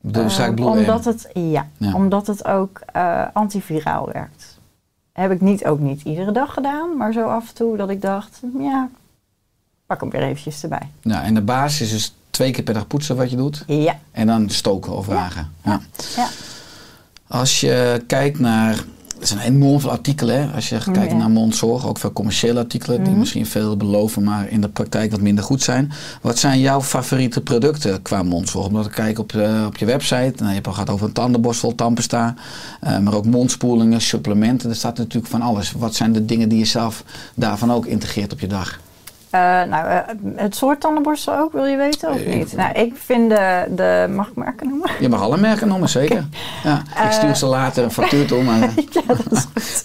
de zaak bloed omdat het, ja, Ja. omdat het ook eh, antiviraal werkt. Heb ik niet, ook niet iedere dag gedaan, maar zo af en toe dat ik dacht, ja, pak hem weer eventjes erbij. Ja, en de basis is twee keer per dag poetsen wat je doet. Ja, En dan stoken of vragen. Ja. ja. Als je kijkt naar. Er zijn enorm veel artikelen. Hè? Als je kijkt Ja. Mhm. naar mondzorg, ook veel commerciële artikelen. Die misschien veel beloven, maar in de praktijk wat minder goed zijn. Wat zijn jouw favoriete producten qua mondzorg? Omdat ik kijk op, eh, op je website. Nou, je hebt al gehad over een tandenborstel, tandpasta. eh, maar ook mondspoelingen, supplementen. Er staat natuurlijk van alles. Wat zijn de dingen die je zelf daarvan ook integreert op je dag? Eh, nou, eh, het soort tandenborstel ook, wil je weten of Eh, niet? Nou, ik vind de, de mag ik merken noemen? Je mag alle merken noemen, zeker. Ja, ik stuur ze later een factuur toe. Maar, ja, dat is goed.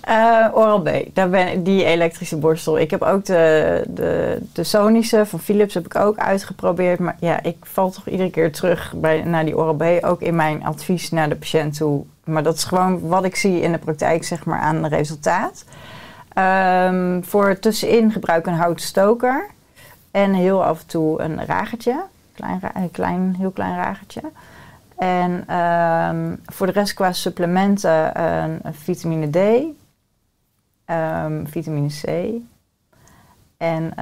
Eh, Oral-B, daar ben, die elektrische borstel. Ik heb ook de, de, de Sonische van Philips heb ik ook uitgeprobeerd. Maar ja, ik val toch iedere keer terug bij, naar die Oral-B. Ook in mijn advies naar de patiënt toe. Maar dat is gewoon wat ik zie in de praktijk, zeg maar, aan resultaat. Ehm, voor tussenin gebruik ik een houten stoker. En heel af en toe een ragertje. Klein, een klein, heel klein ragertje. En ehm, voor de rest qua supplementen een, een vitamine D, ehm, vitamine C en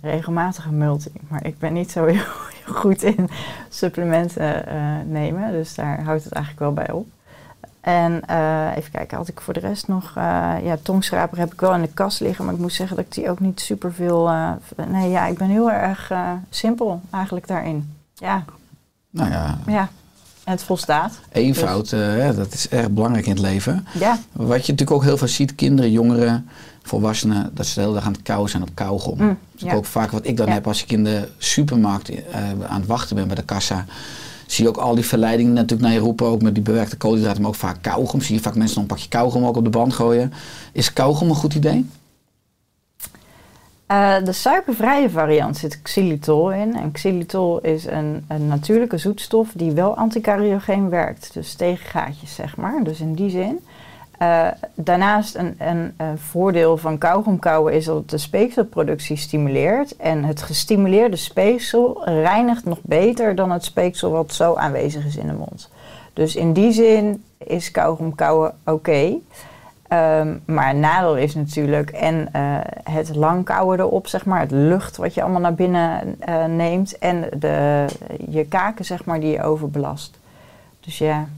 regelmatige multi. Maar ik ben niet zo heel, heel goed in supplementen eh, nemen, dus daar houdt het eigenlijk wel bij op. En eh, even kijken, had ik voor de rest nog... eh, ja, tongschraper heb ik wel in de kast liggen, maar ik moet zeggen dat ik die ook niet super veel... nee, ja, ik ben heel erg simpel eigenlijk daarin. Ja, nou ja, ja. En het volstaat. eenvoud, hè, dat is erg belangrijk in het leven. Ja, Wat je natuurlijk ook heel veel ziet, kinderen, jongeren, volwassenen, dat ze de hele dag aan het kauwen zijn op kauwgom. Mm, dat is ja. ook vaak wat ik dan Ja. heb als ik in de supermarkt aan het wachten ben bij de kassa. Zie je ook al die verleidingen natuurlijk naar je roepen, ook met die bewerkte koolhydraten, maar ook vaak kauwgom. Zie je vaak mensen nog een pakje kauwgom ook op de band gooien. Is kauwgom een goed idee? Eh, de suikervrije variant zit xylitol in. En xylitol is een, een natuurlijke zoetstof die wel anticariogeen werkt. Dus tegen gaatjes, zeg maar. Dus in die zin. Eh, daarnaast een, een, voordeel van kauwgomkauwen is dat het de speekselproductie stimuleert. En het gestimuleerde speeksel reinigt nog beter dan het speeksel wat zo aanwezig is in de mond. Dus in die zin is kauwgomkauwen oké. Ehm, maar een nadeel is natuurlijk en eh, het lang kauwen erop, zeg maar, het lucht wat je allemaal naar binnen eh, neemt en de, je kaken, zeg maar, die je overbelast. Dus ja,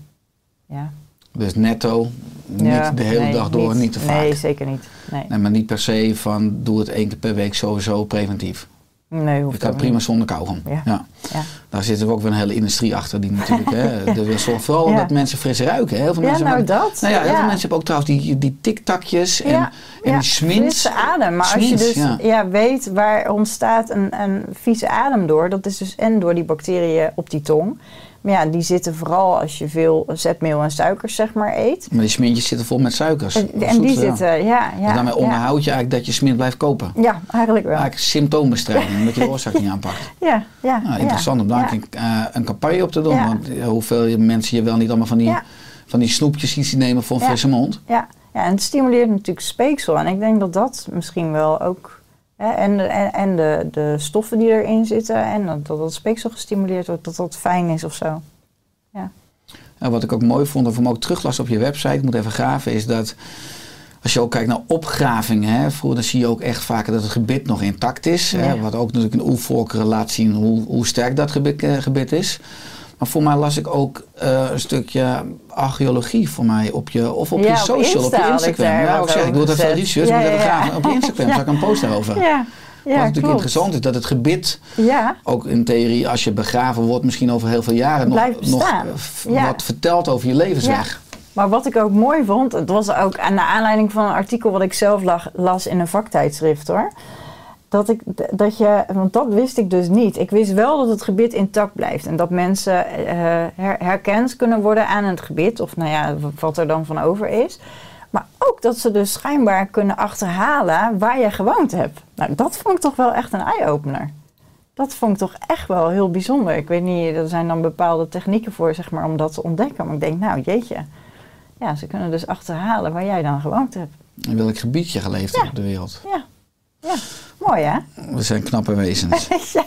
ja. Dus netto, niet Ja, de hele nee, dag door, niet, te vaak. Nee, zeker niet. Nee, Nee, maar niet per se van doe het één keer per week sowieso preventief. nee Je hoeft kan ook prima niet. zonder kauwgom. Ja. Ja. Ja. Daar zit er ook weer een hele industrie achter die natuurlijk, hè, wil zorgen vooral Ja. dat mensen fris ruiken. Heel veel Ja, mensen nou hebben- dat. Nou ja, heel Ja. veel mensen hebben ook trouwens die, die tiktakjes en, Ja, en ja, die. Frisse adem. Maar als je dus ja. ja. weet waar ontstaat een, een vieze adem door, dat is dus en door die bacteriën op die tong. Maar ja, die zitten vooral als je veel zetmeel en suikers zeg maar eet. Maar die smintjes zitten vol met suikers. En, die zoet, ja. zitten, ja. ja en daarmee onderhoud je eigenlijk dat je smint blijft kopen. Ja, eigenlijk wel. Eigenlijk symptoombestrijding, omdat je de oorzaak niet aanpakt. Ja, ja. Nou, interessant om daar een, eh, een campagne op te doen. Want hoeveel mensen je wel niet allemaal van die, van die snoepjes iets nemen voor een frisse mond. Ja. ja, en het stimuleert natuurlijk speeksel. En ik denk dat dat misschien wel ook... Hè, en de, en, en de, de stoffen die erin zitten en dat, dat het speeksel gestimuleerd wordt, dat dat fijn is of zo. En wat ik ook mooi vond, of hem ook teruglas op je website, ik moet even graven, is dat als je ook kijkt naar opgravingen, hè, vroeger dan zie je ook echt vaker dat het gebit nog intact is. Hè, Ja. wat ook natuurlijk een oervolkeren laat zien hoe, hoe sterk dat gebit, eh, gebit is. Maar voor mij las ik ook eh, een stukje archeologie voor mij op je, of op Ja, je social, op Insta je ik Instagram. daar Ja, ik zeg, ik doe over het even gezet. research, Ja, moet ja. Op je Instagram zag ik een post daarover. Ja, Wat natuurlijk klopt. interessant is, dat het gebit Ja, ook in theorie, als je begraven wordt, misschien over heel veel jaren nog, nog wat vertelt over je levensweg. maar wat ik ook mooi vond, het was ook aan de aanleiding van een artikel wat ik zelf lag- las in een vaktijdschrift hoor. Dat ik dat je, want dat wist ik dus niet. Ik wist wel dat het gebit intact blijft en dat mensen eh, her- herkend kunnen worden aan het gebit, of nou ja, wat er dan van over is. Maar ook dat ze dus schijnbaar kunnen achterhalen waar je gewoond hebt. Nou, dat vond ik toch wel echt een eye-opener. dat vond ik toch echt wel heel bijzonder. Ik weet niet, er zijn dan bepaalde technieken voor, zeg maar, om dat te ontdekken. Maar ik denk, nou jeetje, ja, ze kunnen dus achterhalen waar jij dan gewoond hebt. In welk gebied je geleefd hebt op de wereld. Ja, ja. Mooi hè? We zijn knappe wezens. ja.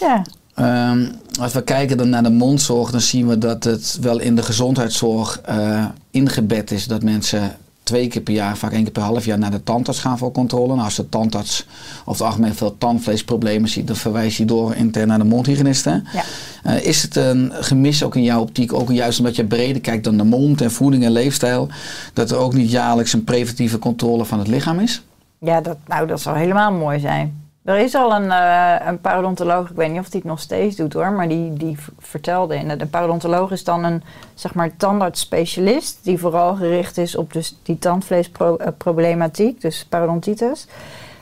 ja. Ehm, als we kijken dan naar de mondzorg, dan zien we dat het wel in de gezondheidszorg eh, ingebed is dat mensen twee keer per jaar, vaak één keer per half jaar, naar de tandarts gaan voor controle. Nou, als de tandarts over het algemeen veel tandvleesproblemen ziet, dan verwijst hij door intern naar de mondhygiënisten. Ja. Eh, is het een gemis ook in jouw optiek, ook juist omdat je breder kijkt dan de mond en voeding en leefstijl, dat er ook niet jaarlijks een preventieve controle van het lichaam is? Ja, dat, nou, dat zou helemaal mooi zijn. Er is al een, eh, een parodontoloog, ik weet niet of hij het nog steeds doet hoor, maar die, die vertelde in. De parodontoloog is dan een zeg maar tandartsspecialist die vooral gericht is op dus die tandvleesproblematiek, dus parodontitis.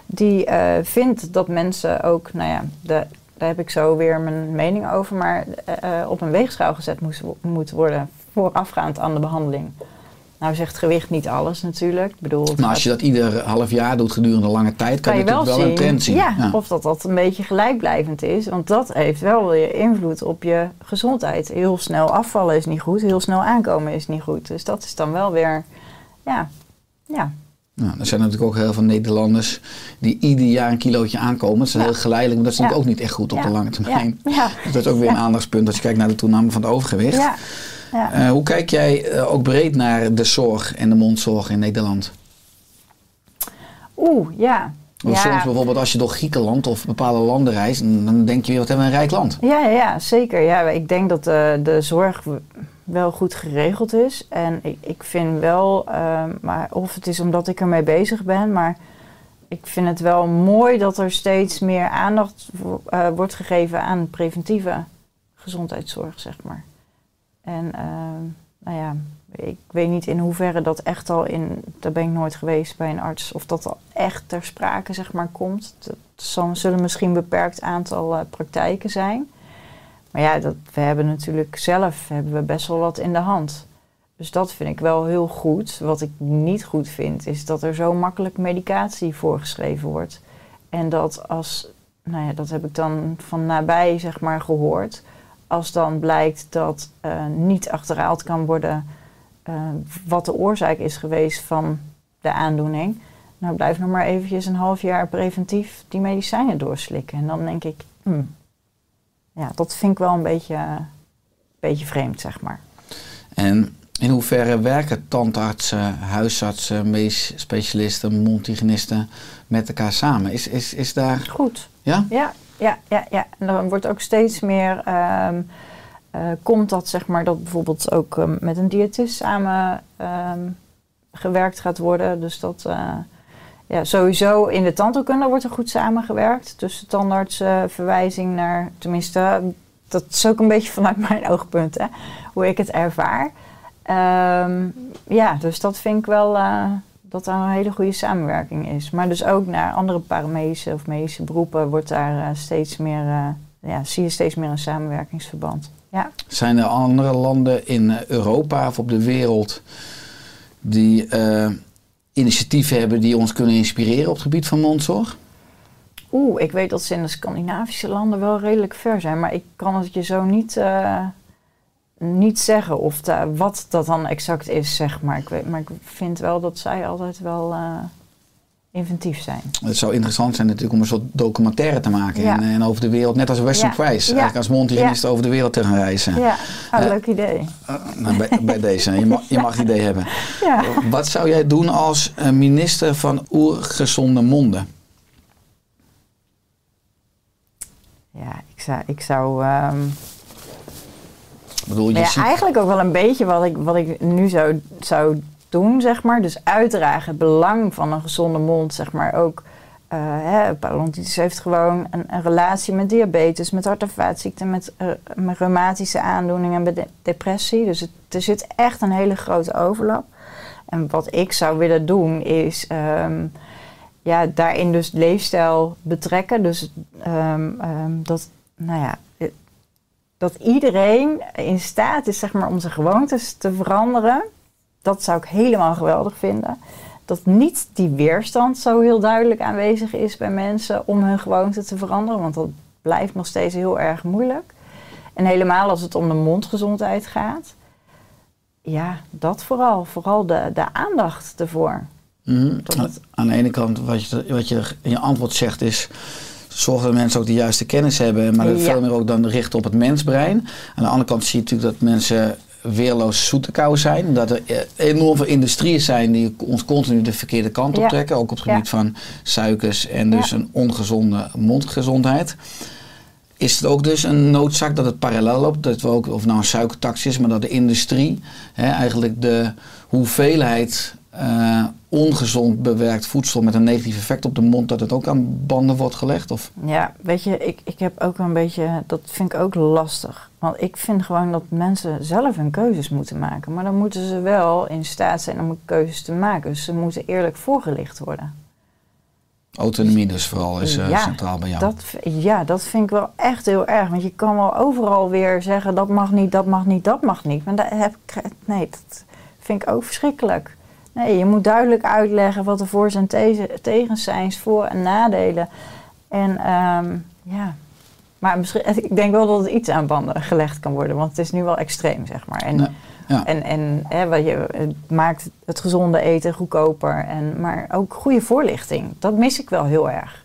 Die eh, vindt dat mensen ook, nou ja, de, daar heb ik zo weer mijn mening over, maar eh, op een weegschaal gezet moest, moet worden voorafgaand aan de behandeling. Nou zegt gewicht niet alles natuurlijk. Ik bedoel, Maar als je dat ieder half jaar doet gedurende lange tijd, kan, je natuurlijk wel, een trend zien. ja, of dat dat een beetje gelijkblijvend is. Want dat heeft wel weer invloed op je gezondheid. Heel snel afvallen is niet goed, heel snel aankomen is niet goed. Dus dat is dan wel weer, ja, ja. Nou, er zijn natuurlijk ook heel veel Nederlanders die ieder jaar een kilootje aankomen. Dat is Ja. heel geleidelijk, maar dat is natuurlijk Ja. ook niet echt goed op de lange termijn. Dus dat is ook weer een aandachtspunt als je kijkt naar de toename van het overgewicht. ja, ja. Eh, hoe kijk jij eh, ook breed naar de zorg en de mondzorg in Nederland? Oeh, ja. Want ja. Soms bijvoorbeeld als je door Griekenland of bepaalde landen reist, dan denk je weer, wat hebben we een rijk land. Ja, ja, zeker. Ja, ik denk dat de, de zorg wel goed geregeld is. En ik, ik vind wel, ehm, maar of het is omdat ik ermee bezig ben, maar ik vind het wel mooi dat er steeds meer aandacht wo- eh, wordt gegeven aan preventieve gezondheidszorg, zeg maar. En ehm, nou ja, ik weet niet in hoeverre dat echt al in, daar ben ik nooit geweest bij een arts, of dat al echt ter sprake, zeg maar, komt. Het zal- zullen misschien een beperkt aantal eh, praktijken zijn. Maar ja, dat, we hebben natuurlijk zelf hebben we best wel wat in de hand. Dus dat vind ik wel heel goed. Wat ik niet goed vind, is dat er zo makkelijk medicatie voorgeschreven wordt. En dat als, nou ja, dat heb ik dan van nabij zeg maar gehoord. Als dan blijkt dat eh, niet achterhaald kan worden eh, wat de oorzaak is geweest van de aandoening. Nou, blijf nog maar eventjes een half jaar preventief die medicijnen doorslikken. En dan denk ik, hmm, ja, dat vind ik wel een beetje, een beetje vreemd, zeg maar. En in hoeverre werken tandartsen, huisartsen, medisch specialisten, mondhygiënisten met elkaar samen? Is, is, is daar... Goed. Ja? Ja, ja, ja, ja. En dan wordt ook steeds meer. eh, komt dat zeg maar dat bijvoorbeeld ook ehm, met een diëtist samen ehm, gewerkt gaat worden. Dus dat. eh, ja, sowieso in de tandheelkunde wordt er goed samengewerkt. Dus de tandarts eh, verwijzing naar, tenminste, dat is ook een beetje vanuit mijn oogpunt, hè, hoe ik het ervaar. Ja, dus dat vind ik wel dat er een hele goede samenwerking is. Maar dus ook naar andere paramedische of medische beroepen wordt daar eh, steeds meer, eh, ja, zie je steeds meer een samenwerkingsverband. Ja. Zijn er andere landen in Europa of op de wereld die eh, initiatieven hebben die ons kunnen inspireren op het gebied van mondzorg? Oeh, ik weet dat ze in de Scandinavische landen wel redelijk ver zijn, maar ik kan het je zo niet, niet zeggen of da- wat dat dan exact is, zeg maar. Ik weet, maar ik vind wel dat zij altijd wel eh, inventief zijn. Het zou interessant zijn natuurlijk om een soort documentaire te maken Ja. en, en over de wereld, net als Western Ja. Price, Ja. eigenlijk als mondhygiënist over de wereld te gaan reizen. Ja, Eh, leuk idee. Uh, nou, bij, bij deze, je mag, je mag het idee hebben. Wat zou jij doen als eh, minister van oergezonde monden? Ja, ik zou... Ik zou ehm, bedoel, je Nou ja, ziet- eigenlijk ook wel een beetje wat ik, wat ik nu zou, zou doen, zeg maar. Dus uitdragen het belang van een gezonde mond, zeg maar. Ook, eh hè, parodontitis heeft gewoon een, een relatie met diabetes, met hart- en vaatziekten, met, eh, met reumatische aandoeningen, met de- depressie. Dus het, er zit echt een hele grote overlap. En wat ik zou willen doen is... ehm, ja, daarin dus leefstijl betrekken. Dus ehm, ehm, dat, nou ja, dat iedereen in staat is zeg maar, om zijn gewoontes te veranderen. Dat zou ik helemaal geweldig vinden. Dat niet die weerstand zo heel duidelijk aanwezig is bij mensen om hun gewoonte te veranderen. Want dat, blijft nog steeds heel erg moeilijk. En helemaal als het om de mondgezondheid gaat. Ja, dat vooral. Vooral de, de aandacht ervoor. Mhm. Aan de ene kant, wat je, wat je in je antwoord zegt, is. Zorg dat mensen ook de juiste kennis hebben, maar dat Ja. veel meer ook dan richten op het mensbrein. Aan de andere kant zie je natuurlijk dat mensen weerloos zoete kou zijn. Dat er eh, enorm veel industrieën zijn die ons continu de verkeerde kant op Ja. trekken. Ook op het gebied Ja. van suikers en dus een ongezonde mondgezondheid. Is het ook dus een noodzaak dat het parallel loopt? Dat we ook, of nou een suikertax is, maar dat de industrie hè, eigenlijk de hoeveelheid eh, ongezond bewerkt voedsel met een negatief effect op de mond, dat het ook aan banden wordt gelegd? Of? Ja, weet je, ik, ik heb ook een beetje, dat vind ik ook lastig. Want ik vind gewoon dat mensen zelf hun keuzes moeten maken. Maar dan moeten ze wel in staat zijn om keuzes te maken. Dus ze moeten eerlijk voorgelicht worden. Autonomie dus vooral is eh, Ja, centraal bij jou. Dat, ja, dat vind ik wel echt heel erg. Want je kan wel overal weer zeggen dat mag niet, dat mag niet, dat mag niet. Maar dat heb ik, nee, dat vind ik ook verschrikkelijk. Nee, je moet duidelijk uitleggen wat de voor's en te- tegens zijn, voor- en nadelen. En ehm, ja, maar misschien, ik denk wel dat het iets aan banden gelegd kan worden. Want het is nu wel extreem, zeg maar. En, Ja, ja. en, en hè, wat je, het maakt het gezonde eten goedkoper. En, maar ook goede voorlichting. Dat mis ik wel heel erg.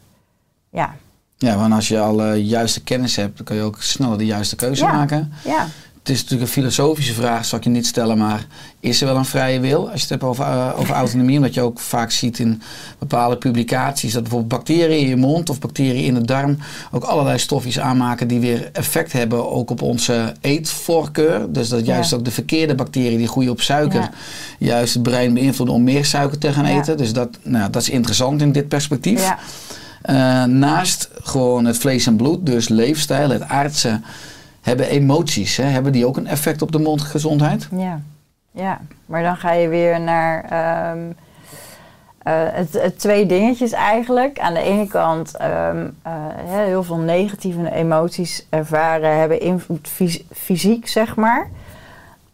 Ja, Ja, want als je al eh, juiste kennis hebt, dan kun je ook sneller de juiste keuze Ja. maken. ja. Het is natuurlijk een filosofische vraag, zal ik je niet stellen, maar is er wel een vrije wil als je het hebt over, eh, over autonomie? Omdat je ook vaak ziet in bepaalde publicaties dat bijvoorbeeld bacteriën in je mond of bacteriën in de darm ook allerlei stofjes aanmaken die weer effect hebben ook op onze eetvoorkeur. Dus dat juist Ja. ook de verkeerde bacteriën die groeien op suiker, Ja. juist het brein beïnvloeden om meer suiker te gaan Ja. eten. Dus dat, nou, dat is interessant in dit perspectief. Eh, naast gewoon het vlees en bloed, dus leefstijl, het aardse, hebben emoties, hè, hebben die ook een effect op de mondgezondheid? ja, ja. Maar dan ga je weer naar ehm, eh, het, het twee dingetjes eigenlijk. Aan de ene kant ehm, eh, heel veel negatieve emoties ervaren, hebben invloed fys- fysiek, zeg maar.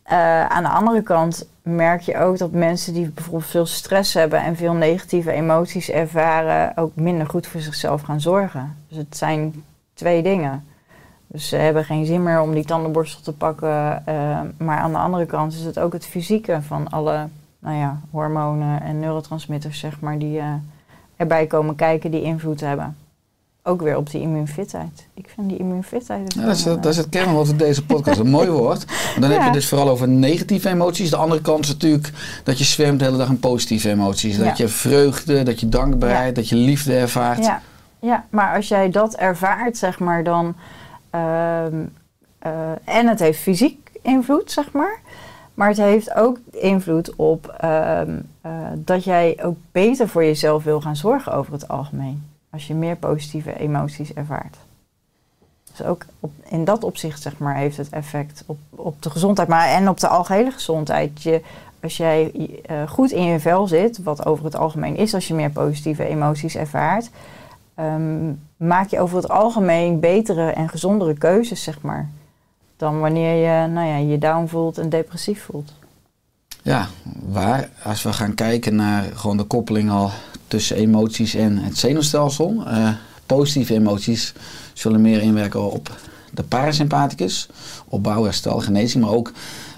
Eh, aan de andere kant merk je ook dat mensen die bijvoorbeeld veel stress hebben en veel negatieve emoties ervaren, ook minder goed voor zichzelf gaan zorgen. Dus het zijn twee dingen. Dus ze hebben geen zin meer om die tandenborstel te pakken. eh, maar aan de andere kant is het ook het fysieke van alle nou ja, hormonen en neurotransmitters, zeg maar, die eh, erbij komen kijken, die invloed hebben. Ook weer op die immuunfitheid. Ik vind die immuunfitheid. Ja, dat, is, dat is eh, het kernwoord van deze podcast. Een mooi woord. Maar dan heb je dus vooral over negatieve emoties. De andere kant is natuurlijk dat je zwemt de hele dag in positieve emoties. Dat Ja. je vreugde, dat je dankbaarheid, dat je liefde ervaart. Ja, ja, maar als jij dat ervaart, zeg maar, dan. Ehm, eh, en het heeft fysiek invloed, zeg maar. Maar het heeft ook invloed op ehm, eh, dat jij ook beter voor jezelf wil gaan zorgen over het algemeen. Als je meer positieve emoties ervaart. Dus ook in dat opzicht, zeg maar, heeft het effect op, op de gezondheid. Maar en op de algehele gezondheid. Je, als jij eh, goed in je vel zit, wat over het algemeen is als je meer positieve emoties ervaart, ehm, maak je over het algemeen betere en gezondere keuzes, zeg maar. Dan wanneer je nou ja, je down voelt en depressief voelt. Ja, waar, als we gaan kijken naar gewoon de koppeling al tussen emoties en het zenuwstelsel. eh, positieve emoties zullen meer inwerken op de parasympathicus, opbouw, herstel, genezing, maar ook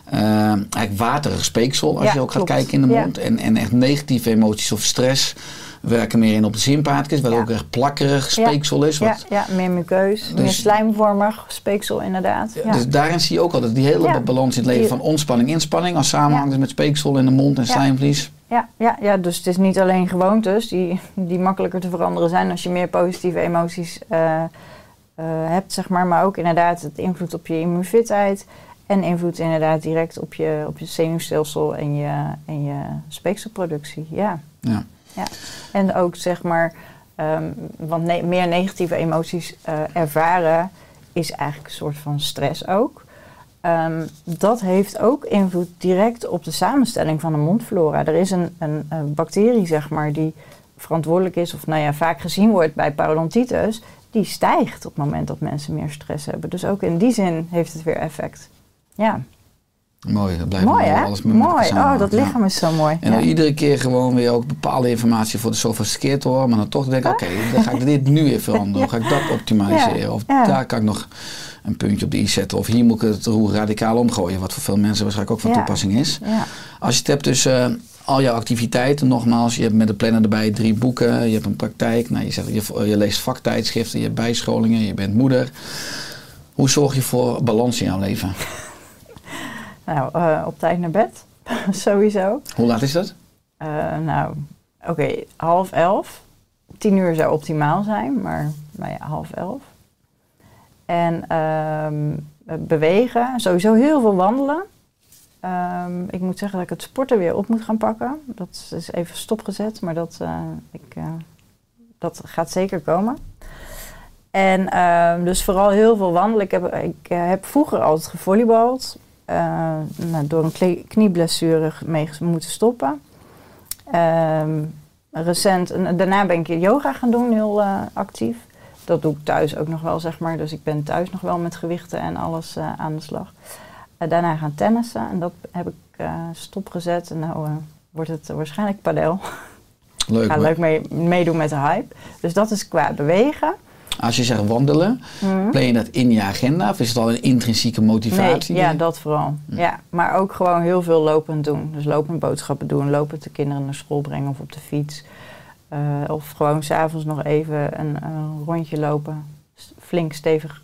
eh, eigenlijk waterig speeksel als Ja, je ook gaat kijken in de Ja. mond. En, en echt negatieve emoties of stress werken meer in op de sympathicus, wat ook echt plakkerig speeksel is. Ja, Wat, ja, meer mukeus, meer Dus- slijmvormig speeksel inderdaad. Ja. Dus daarin zie je ook altijd die hele balans in het leven van ontspanning, inspanning als samenhang Ja. dus met speeksel in de mond en slijmvlies. Ja, ja, ja, dus het is niet alleen gewoontes die, die makkelijker te veranderen zijn als je meer positieve emoties eh, eh, hebt, zeg maar. Maar ook inderdaad het invloed op je immuunfitheid. En invloed inderdaad direct op je, op je zenuwstelsel en je, en je speekselproductie. Ja. Ja. Ja. En ook zeg maar, ehm, want meer negatieve emoties eh, ervaren is eigenlijk een soort van stress ook. Ehm, dat heeft ook invloed direct op de samenstelling van de mondflora. Er is een, een, een bacterie, zeg maar, die verantwoordelijk is, of nou ja, vaak gezien wordt bij parodontitis, die stijgt op het moment dat mensen meer stress hebben. Dus ook in die zin heeft het weer effect. Ja, Mooi, dat blijft Mooi hè? alles met Mooi. Oh, dat lichaam is zo mooi. En Ja. iedere keer gewoon weer ook bepaalde informatie voor de sophisticeerd horen. Maar dan toch denk ik, oké, dan ga ik dit nu weer veranderen. Hoe ga ik dat optimaliseren? Of daar kan ik nog een puntje op de i zetten. Of hier moet ik het roer radicaal omgooien. Wat voor veel mensen waarschijnlijk ook van toepassing is. Ja. Als je het hebt tussen al jouw activiteiten, nogmaals, je hebt met de planner erbij drie boeken, je hebt een praktijk, nou, je, zegt, je, je leest vaktijdschriften, je hebt bijscholingen, je bent moeder. Hoe zorg je voor balans in jouw leven? Nou, eh, op tijd naar bed. Sowieso. Hoe laat is dat? Eh, nou, oké, half elf. Tien uur zou optimaal zijn, maar nou ja, half elf. En ehm, bewegen, sowieso heel veel wandelen. Ehm, ik moet zeggen dat ik het sporten weer op moet gaan pakken. Dat is even stopgezet, maar dat, eh, ik, dat gaat zeker komen. En ehm, dus vooral heel veel wandelen. Ik heb, ik, heb vroeger altijd gevolleybald. Eh, nou, door een knieblessure mee moeten stoppen. Ehm, recent, en daarna ben ik yoga gaan doen, heel eh, actief. Dat doe ik thuis ook nog wel, zeg maar. Dus ik ben thuis nog wel met gewichten en alles eh, aan de slag. Daarna gaan tennissen en dat heb ik stopgezet. En nou wordt het waarschijnlijk padel. Leuk. Ik ga leuk mee, meedoen met de hype. Dus dat is qua bewegen. Als je zegt wandelen, plan je dat in je agenda of is het al een intrinsieke motivatie? Nee, ja, dat vooral. Hm. Ja, maar ook gewoon heel veel lopend doen. Dus lopend boodschappen doen, lopend de kinderen naar school brengen of op de fiets. Eh, of gewoon s'avonds nog even een, een rondje lopen. Flink stevig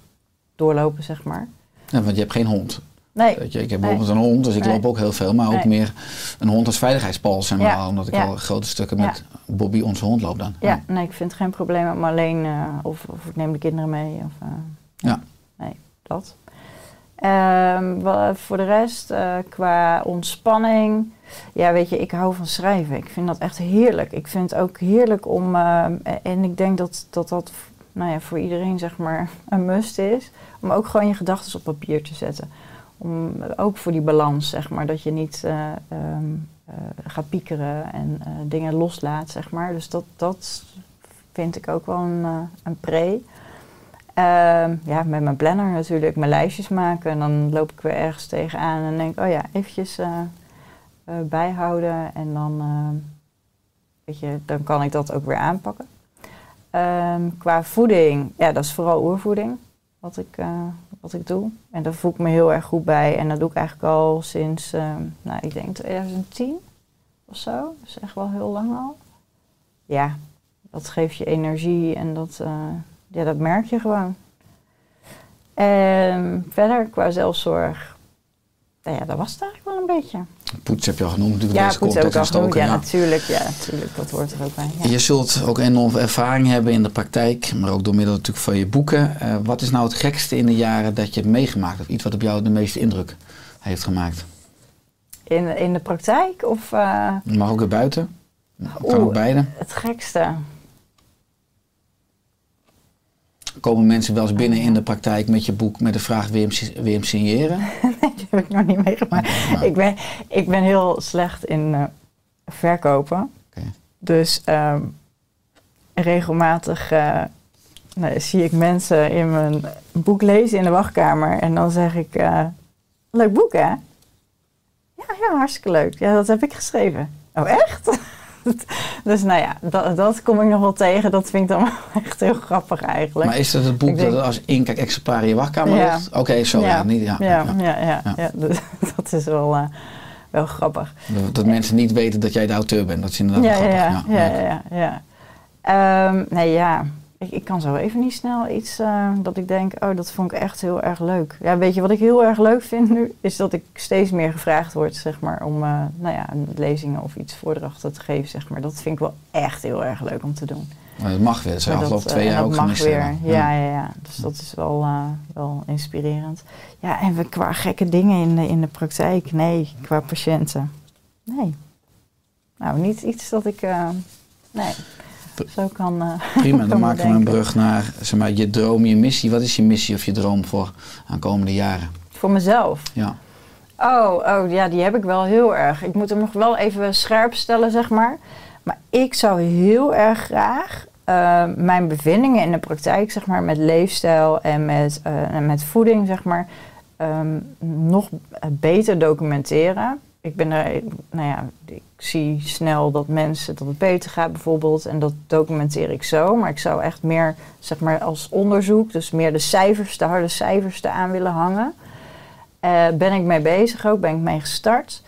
doorlopen, zeg maar. Ja, want je hebt geen hond. Nee, Weet je, ik heb Nee. bijvoorbeeld een hond, dus ik Nee. loop ook heel veel. Maar ook meer een hond als veiligheidspal, zeg maar. Ja, Omdat ik ja. al grote stukken met Bobby, onze hond, loop dan. ja, nee, ik vind het geen probleem. Maar alleen, eh, of, of ik neem de kinderen mee. Of, eh, Ja. Nee, dat. Ehm, voor de rest, eh, qua ontspanning. Ja, weet je, ik hou van schrijven. Ik vind dat echt heerlijk. Ik vind het ook heerlijk om. en ik denk dat dat, dat nou ja, voor iedereen zeg maar een must is. Om ook gewoon je gedachten op papier te zetten. Ook voor die balans, zeg maar. Dat je niet eh, gaat piekeren en eh, dingen loslaat, zeg maar. Dus dat, dat vind ik ook wel een, een pre. Ehm, ja, met mijn planner natuurlijk, mijn lijstjes maken. En dan loop ik weer ergens tegenaan en denk, oh ja, eventjes bijhouden. En dan, weet je, dan kan ik dat ook weer aanpakken. Ehm, qua voeding, ja, dat is vooral oervoeding wat ik, wat ik doe. En daar voel ik me heel erg goed bij. En dat doe ik eigenlijk al sinds, ehm, nou, ik denk 2010 of zo. Dus echt wel heel lang al. Ja, dat geeft je energie en dat, eh, ja, dat merk je gewoon. En verder qua zelfzorg, nou ja, dat was het eigenlijk wel een beetje. Poets heb je al genoemd natuurlijk. Ja, deze poets ik al genoemd. ook, Ja, natuurlijk. Ja, natuurlijk. Dat hoort er ook bij. Ja. Je zult ook enorm ervaring hebben in de praktijk, maar ook door middel natuurlijk van je boeken. Eh, wat is nou het gekste in de jaren dat je hebt meegemaakt? Of iets wat op jou de meeste indruk heeft gemaakt? In, in de praktijk of Het mag ook weer buiten. Kan Oeh. ook beide. het gekste? Komen mensen wel eens binnen in de praktijk met je boek met de vraag: wil je hem, si- wil je hem signeren? Die heb ik nog niet meegemaakt. Nou, Ik, ben, ik ben heel slecht in eh, verkopen. Dus ehm, regelmatig eh, nou, zie ik mensen in mijn boek lezen in de wachtkamer. En dan zeg ik, eh, leuk boek hè? Ja, ja, hartstikke leuk. Ja, dat heb ik geschreven. Oh, echt? dus nou ja, dat, dat kom ik nog wel tegen. Dat vind ik dan wel echt heel grappig eigenlijk. Maar is dat het boek Ik dat als inkijk-exemplaar in je wachtkamer Ja. ligt? Oké, zo. Ja. niet, ja, ja, ja. ja, ja, dus dat is wel, eh, wel grappig. Dat, dat mensen niet weten dat jij de auteur bent. Dat is inderdaad Ja, grappig. ja, ja, ja, ja. Ehm, nee, ja. Ik, ik kan zo even niet snel iets eh, dat ik denk, oh, dat vond ik echt heel erg leuk. Ja, weet je wat ik heel erg leuk vind nu? Is dat ik steeds meer gevraagd word, zeg maar, om, eh, nou ja, lezingen of iets voordrachten te geven, zeg maar. Dat vind ik wel echt heel erg leuk om te doen. Maar dat mag weer. Dat Maar afgelopen dat, twee eh, jaar dat ook mag gemist weer. Ja, ja, ja. Dus dat is wel, wel inspirerend. Ja, en we, qua gekke dingen in de, in de praktijk, nee, qua patiënten. Nee. Nou, niet iets dat ik, nee, zo kan. eh, Prima, dan maken we een brug naar zeg maar, je droom, je missie. Wat is je missie of je droom voor aankomende jaren? Voor mezelf. Ja. Oh, oh, ja, die heb ik wel heel erg. Ik moet hem nog wel even scherp stellen, zeg maar. Maar ik zou heel erg graag eh, mijn bevindingen in de praktijk, zeg maar, met leefstijl en met, eh, en met voeding, zeg maar, ehm, nog beter documenteren. Ik ben er, nou ja, ik zie snel dat mensen dat het beter gaat bijvoorbeeld en dat documenteer ik zo. Maar ik zou echt meer, zeg maar, als onderzoek, dus meer de cijfers, de harde cijfers eraan willen hangen. Eh, ben ik mee bezig ook, ben ik mee gestart.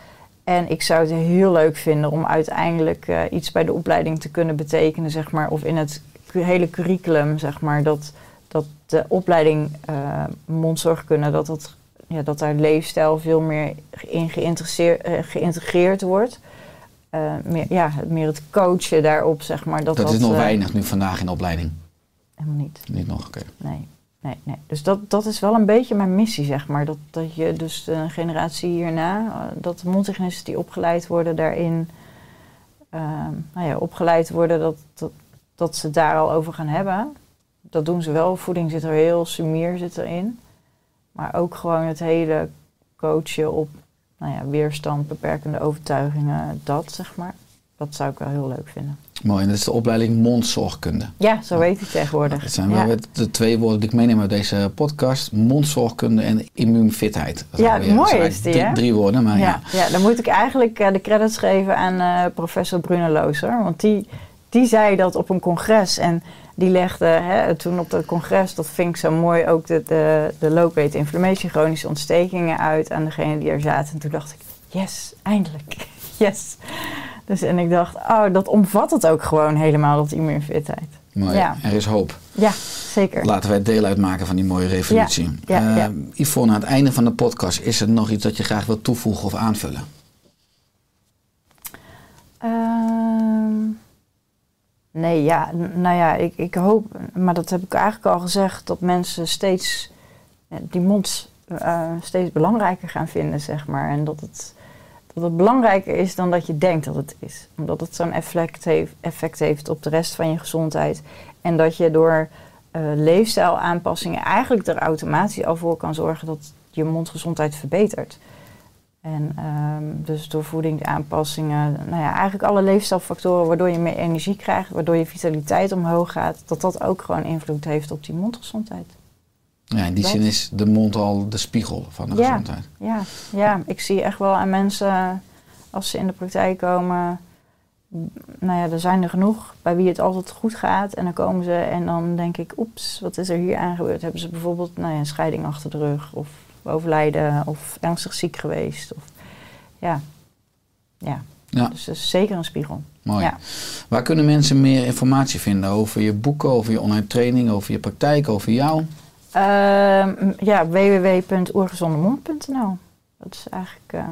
En ik zou het heel leuk vinden om uiteindelijk eh, iets bij de opleiding te kunnen betekenen, zeg maar, of in het hele curriculum, zeg maar, dat, dat de opleiding eh mondzorgkunde, dat, dat, ja, dat daar leefstijl veel meer in eh, geïntegreerd wordt. Eh, meer, ja, meer het coachen daarop, zeg maar. Dat, Dat, is nog eh, weinig nu vandaag in de opleiding. Helemaal niet. Niet nog, oké. Nee, nee, nee. Dus dat, dat is wel een beetje mijn missie, zeg maar. Dat, dat je dus de generatie hierna, dat de mondhygiënisten die opgeleid worden daarin, eh, nou ja, opgeleid worden dat, dat, dat ze daar al over gaan hebben. Dat doen ze wel. Voeding zit er heel, sumier zit erin. Maar ook gewoon het hele coachen op nou ja, weerstand, beperkende overtuigingen, dat zeg maar. Dat zou ik wel heel leuk vinden. Mooi, en dat is de opleiding mondzorgkunde. Ja, zo weet ik tegenwoordig. Dat zijn ja. wel de twee woorden die ik meeneem uit deze podcast. Mondzorgkunde en immuunfitheid. Dat Ja, weer- mooi is die, hè? drie woorden, maar ja. Ja, ja, dan moet ik eigenlijk eh, de credits geven aan eh, professor Bruno Looser. Want die, die zei dat op een congres. En die legde hè, toen op dat congres, dat vind ik zo mooi, ook de, de, de low-grade inflammation, chronische ontstekingen uit aan degene die er zaten. En toen dacht ik, yes, eindelijk. Yes. Dus en ik dacht, oh, dat omvat het ook gewoon helemaal, dat immuunfitheid. Mooi. Ja. Er is hoop. Ja, zeker. Laten wij deel uitmaken van die mooie revolutie. Ja, ja, Eh, ja. Yvonne, aan het einde van de podcast, is er nog iets dat je graag wilt toevoegen of aanvullen? Ehm, nee, ja, nou ja, ik, ik hoop, maar dat heb ik eigenlijk al gezegd, dat mensen steeds die mond eh, steeds belangrijker gaan vinden, zeg maar. En dat het, dat het belangrijker is dan dat je denkt dat het is. Omdat het zo'n effect heeft, effect heeft op de rest van je gezondheid. En dat je door eh leefstijlaanpassingen eigenlijk er automatisch al voor kan zorgen dat je mondgezondheid verbetert. En ehm, dus door voedingsaanpassingen, nou ja, eigenlijk alle leefstijlfactoren waardoor je meer energie krijgt, waardoor je vitaliteit omhoog gaat, dat dat ook gewoon invloed heeft op die mondgezondheid. Ja, in die Dat- zin is de mond al de spiegel van de Ja. gezondheid. Ja, ja, ik zie echt wel aan mensen als ze in de praktijk komen. Nou ja, er zijn er genoeg bij wie het altijd goed gaat. En dan komen ze en dan denk ik, oeps, wat is er hier aan gebeurd? Hebben ze bijvoorbeeld nou ja, een scheiding achter de rug of overlijden of ernstig ziek geweest? Of, ja. ja, Ja. dus het is zeker een spiegel. Mooi. Ja. Waar kunnen mensen meer informatie vinden over je boeken, over je online training, over je praktijk, over jou? Ehm, ja, www.oergezondemond.nl. Dat is eigenlijk eh,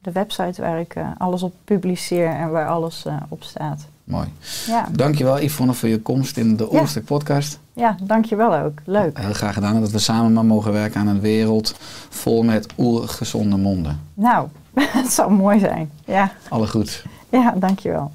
de website waar ik eh, alles op publiceer en waar alles eh, op staat. Mooi. Ja. Dankjewel Yvonne voor je komst in de Ja. Oorstek podcast. ja, dankjewel ook. Leuk. Heel graag gedaan dat we samen maar mogen werken aan een wereld vol met oergezonde monden. Nou, het zou mooi zijn. Ja, Alle goed. ja dankjewel.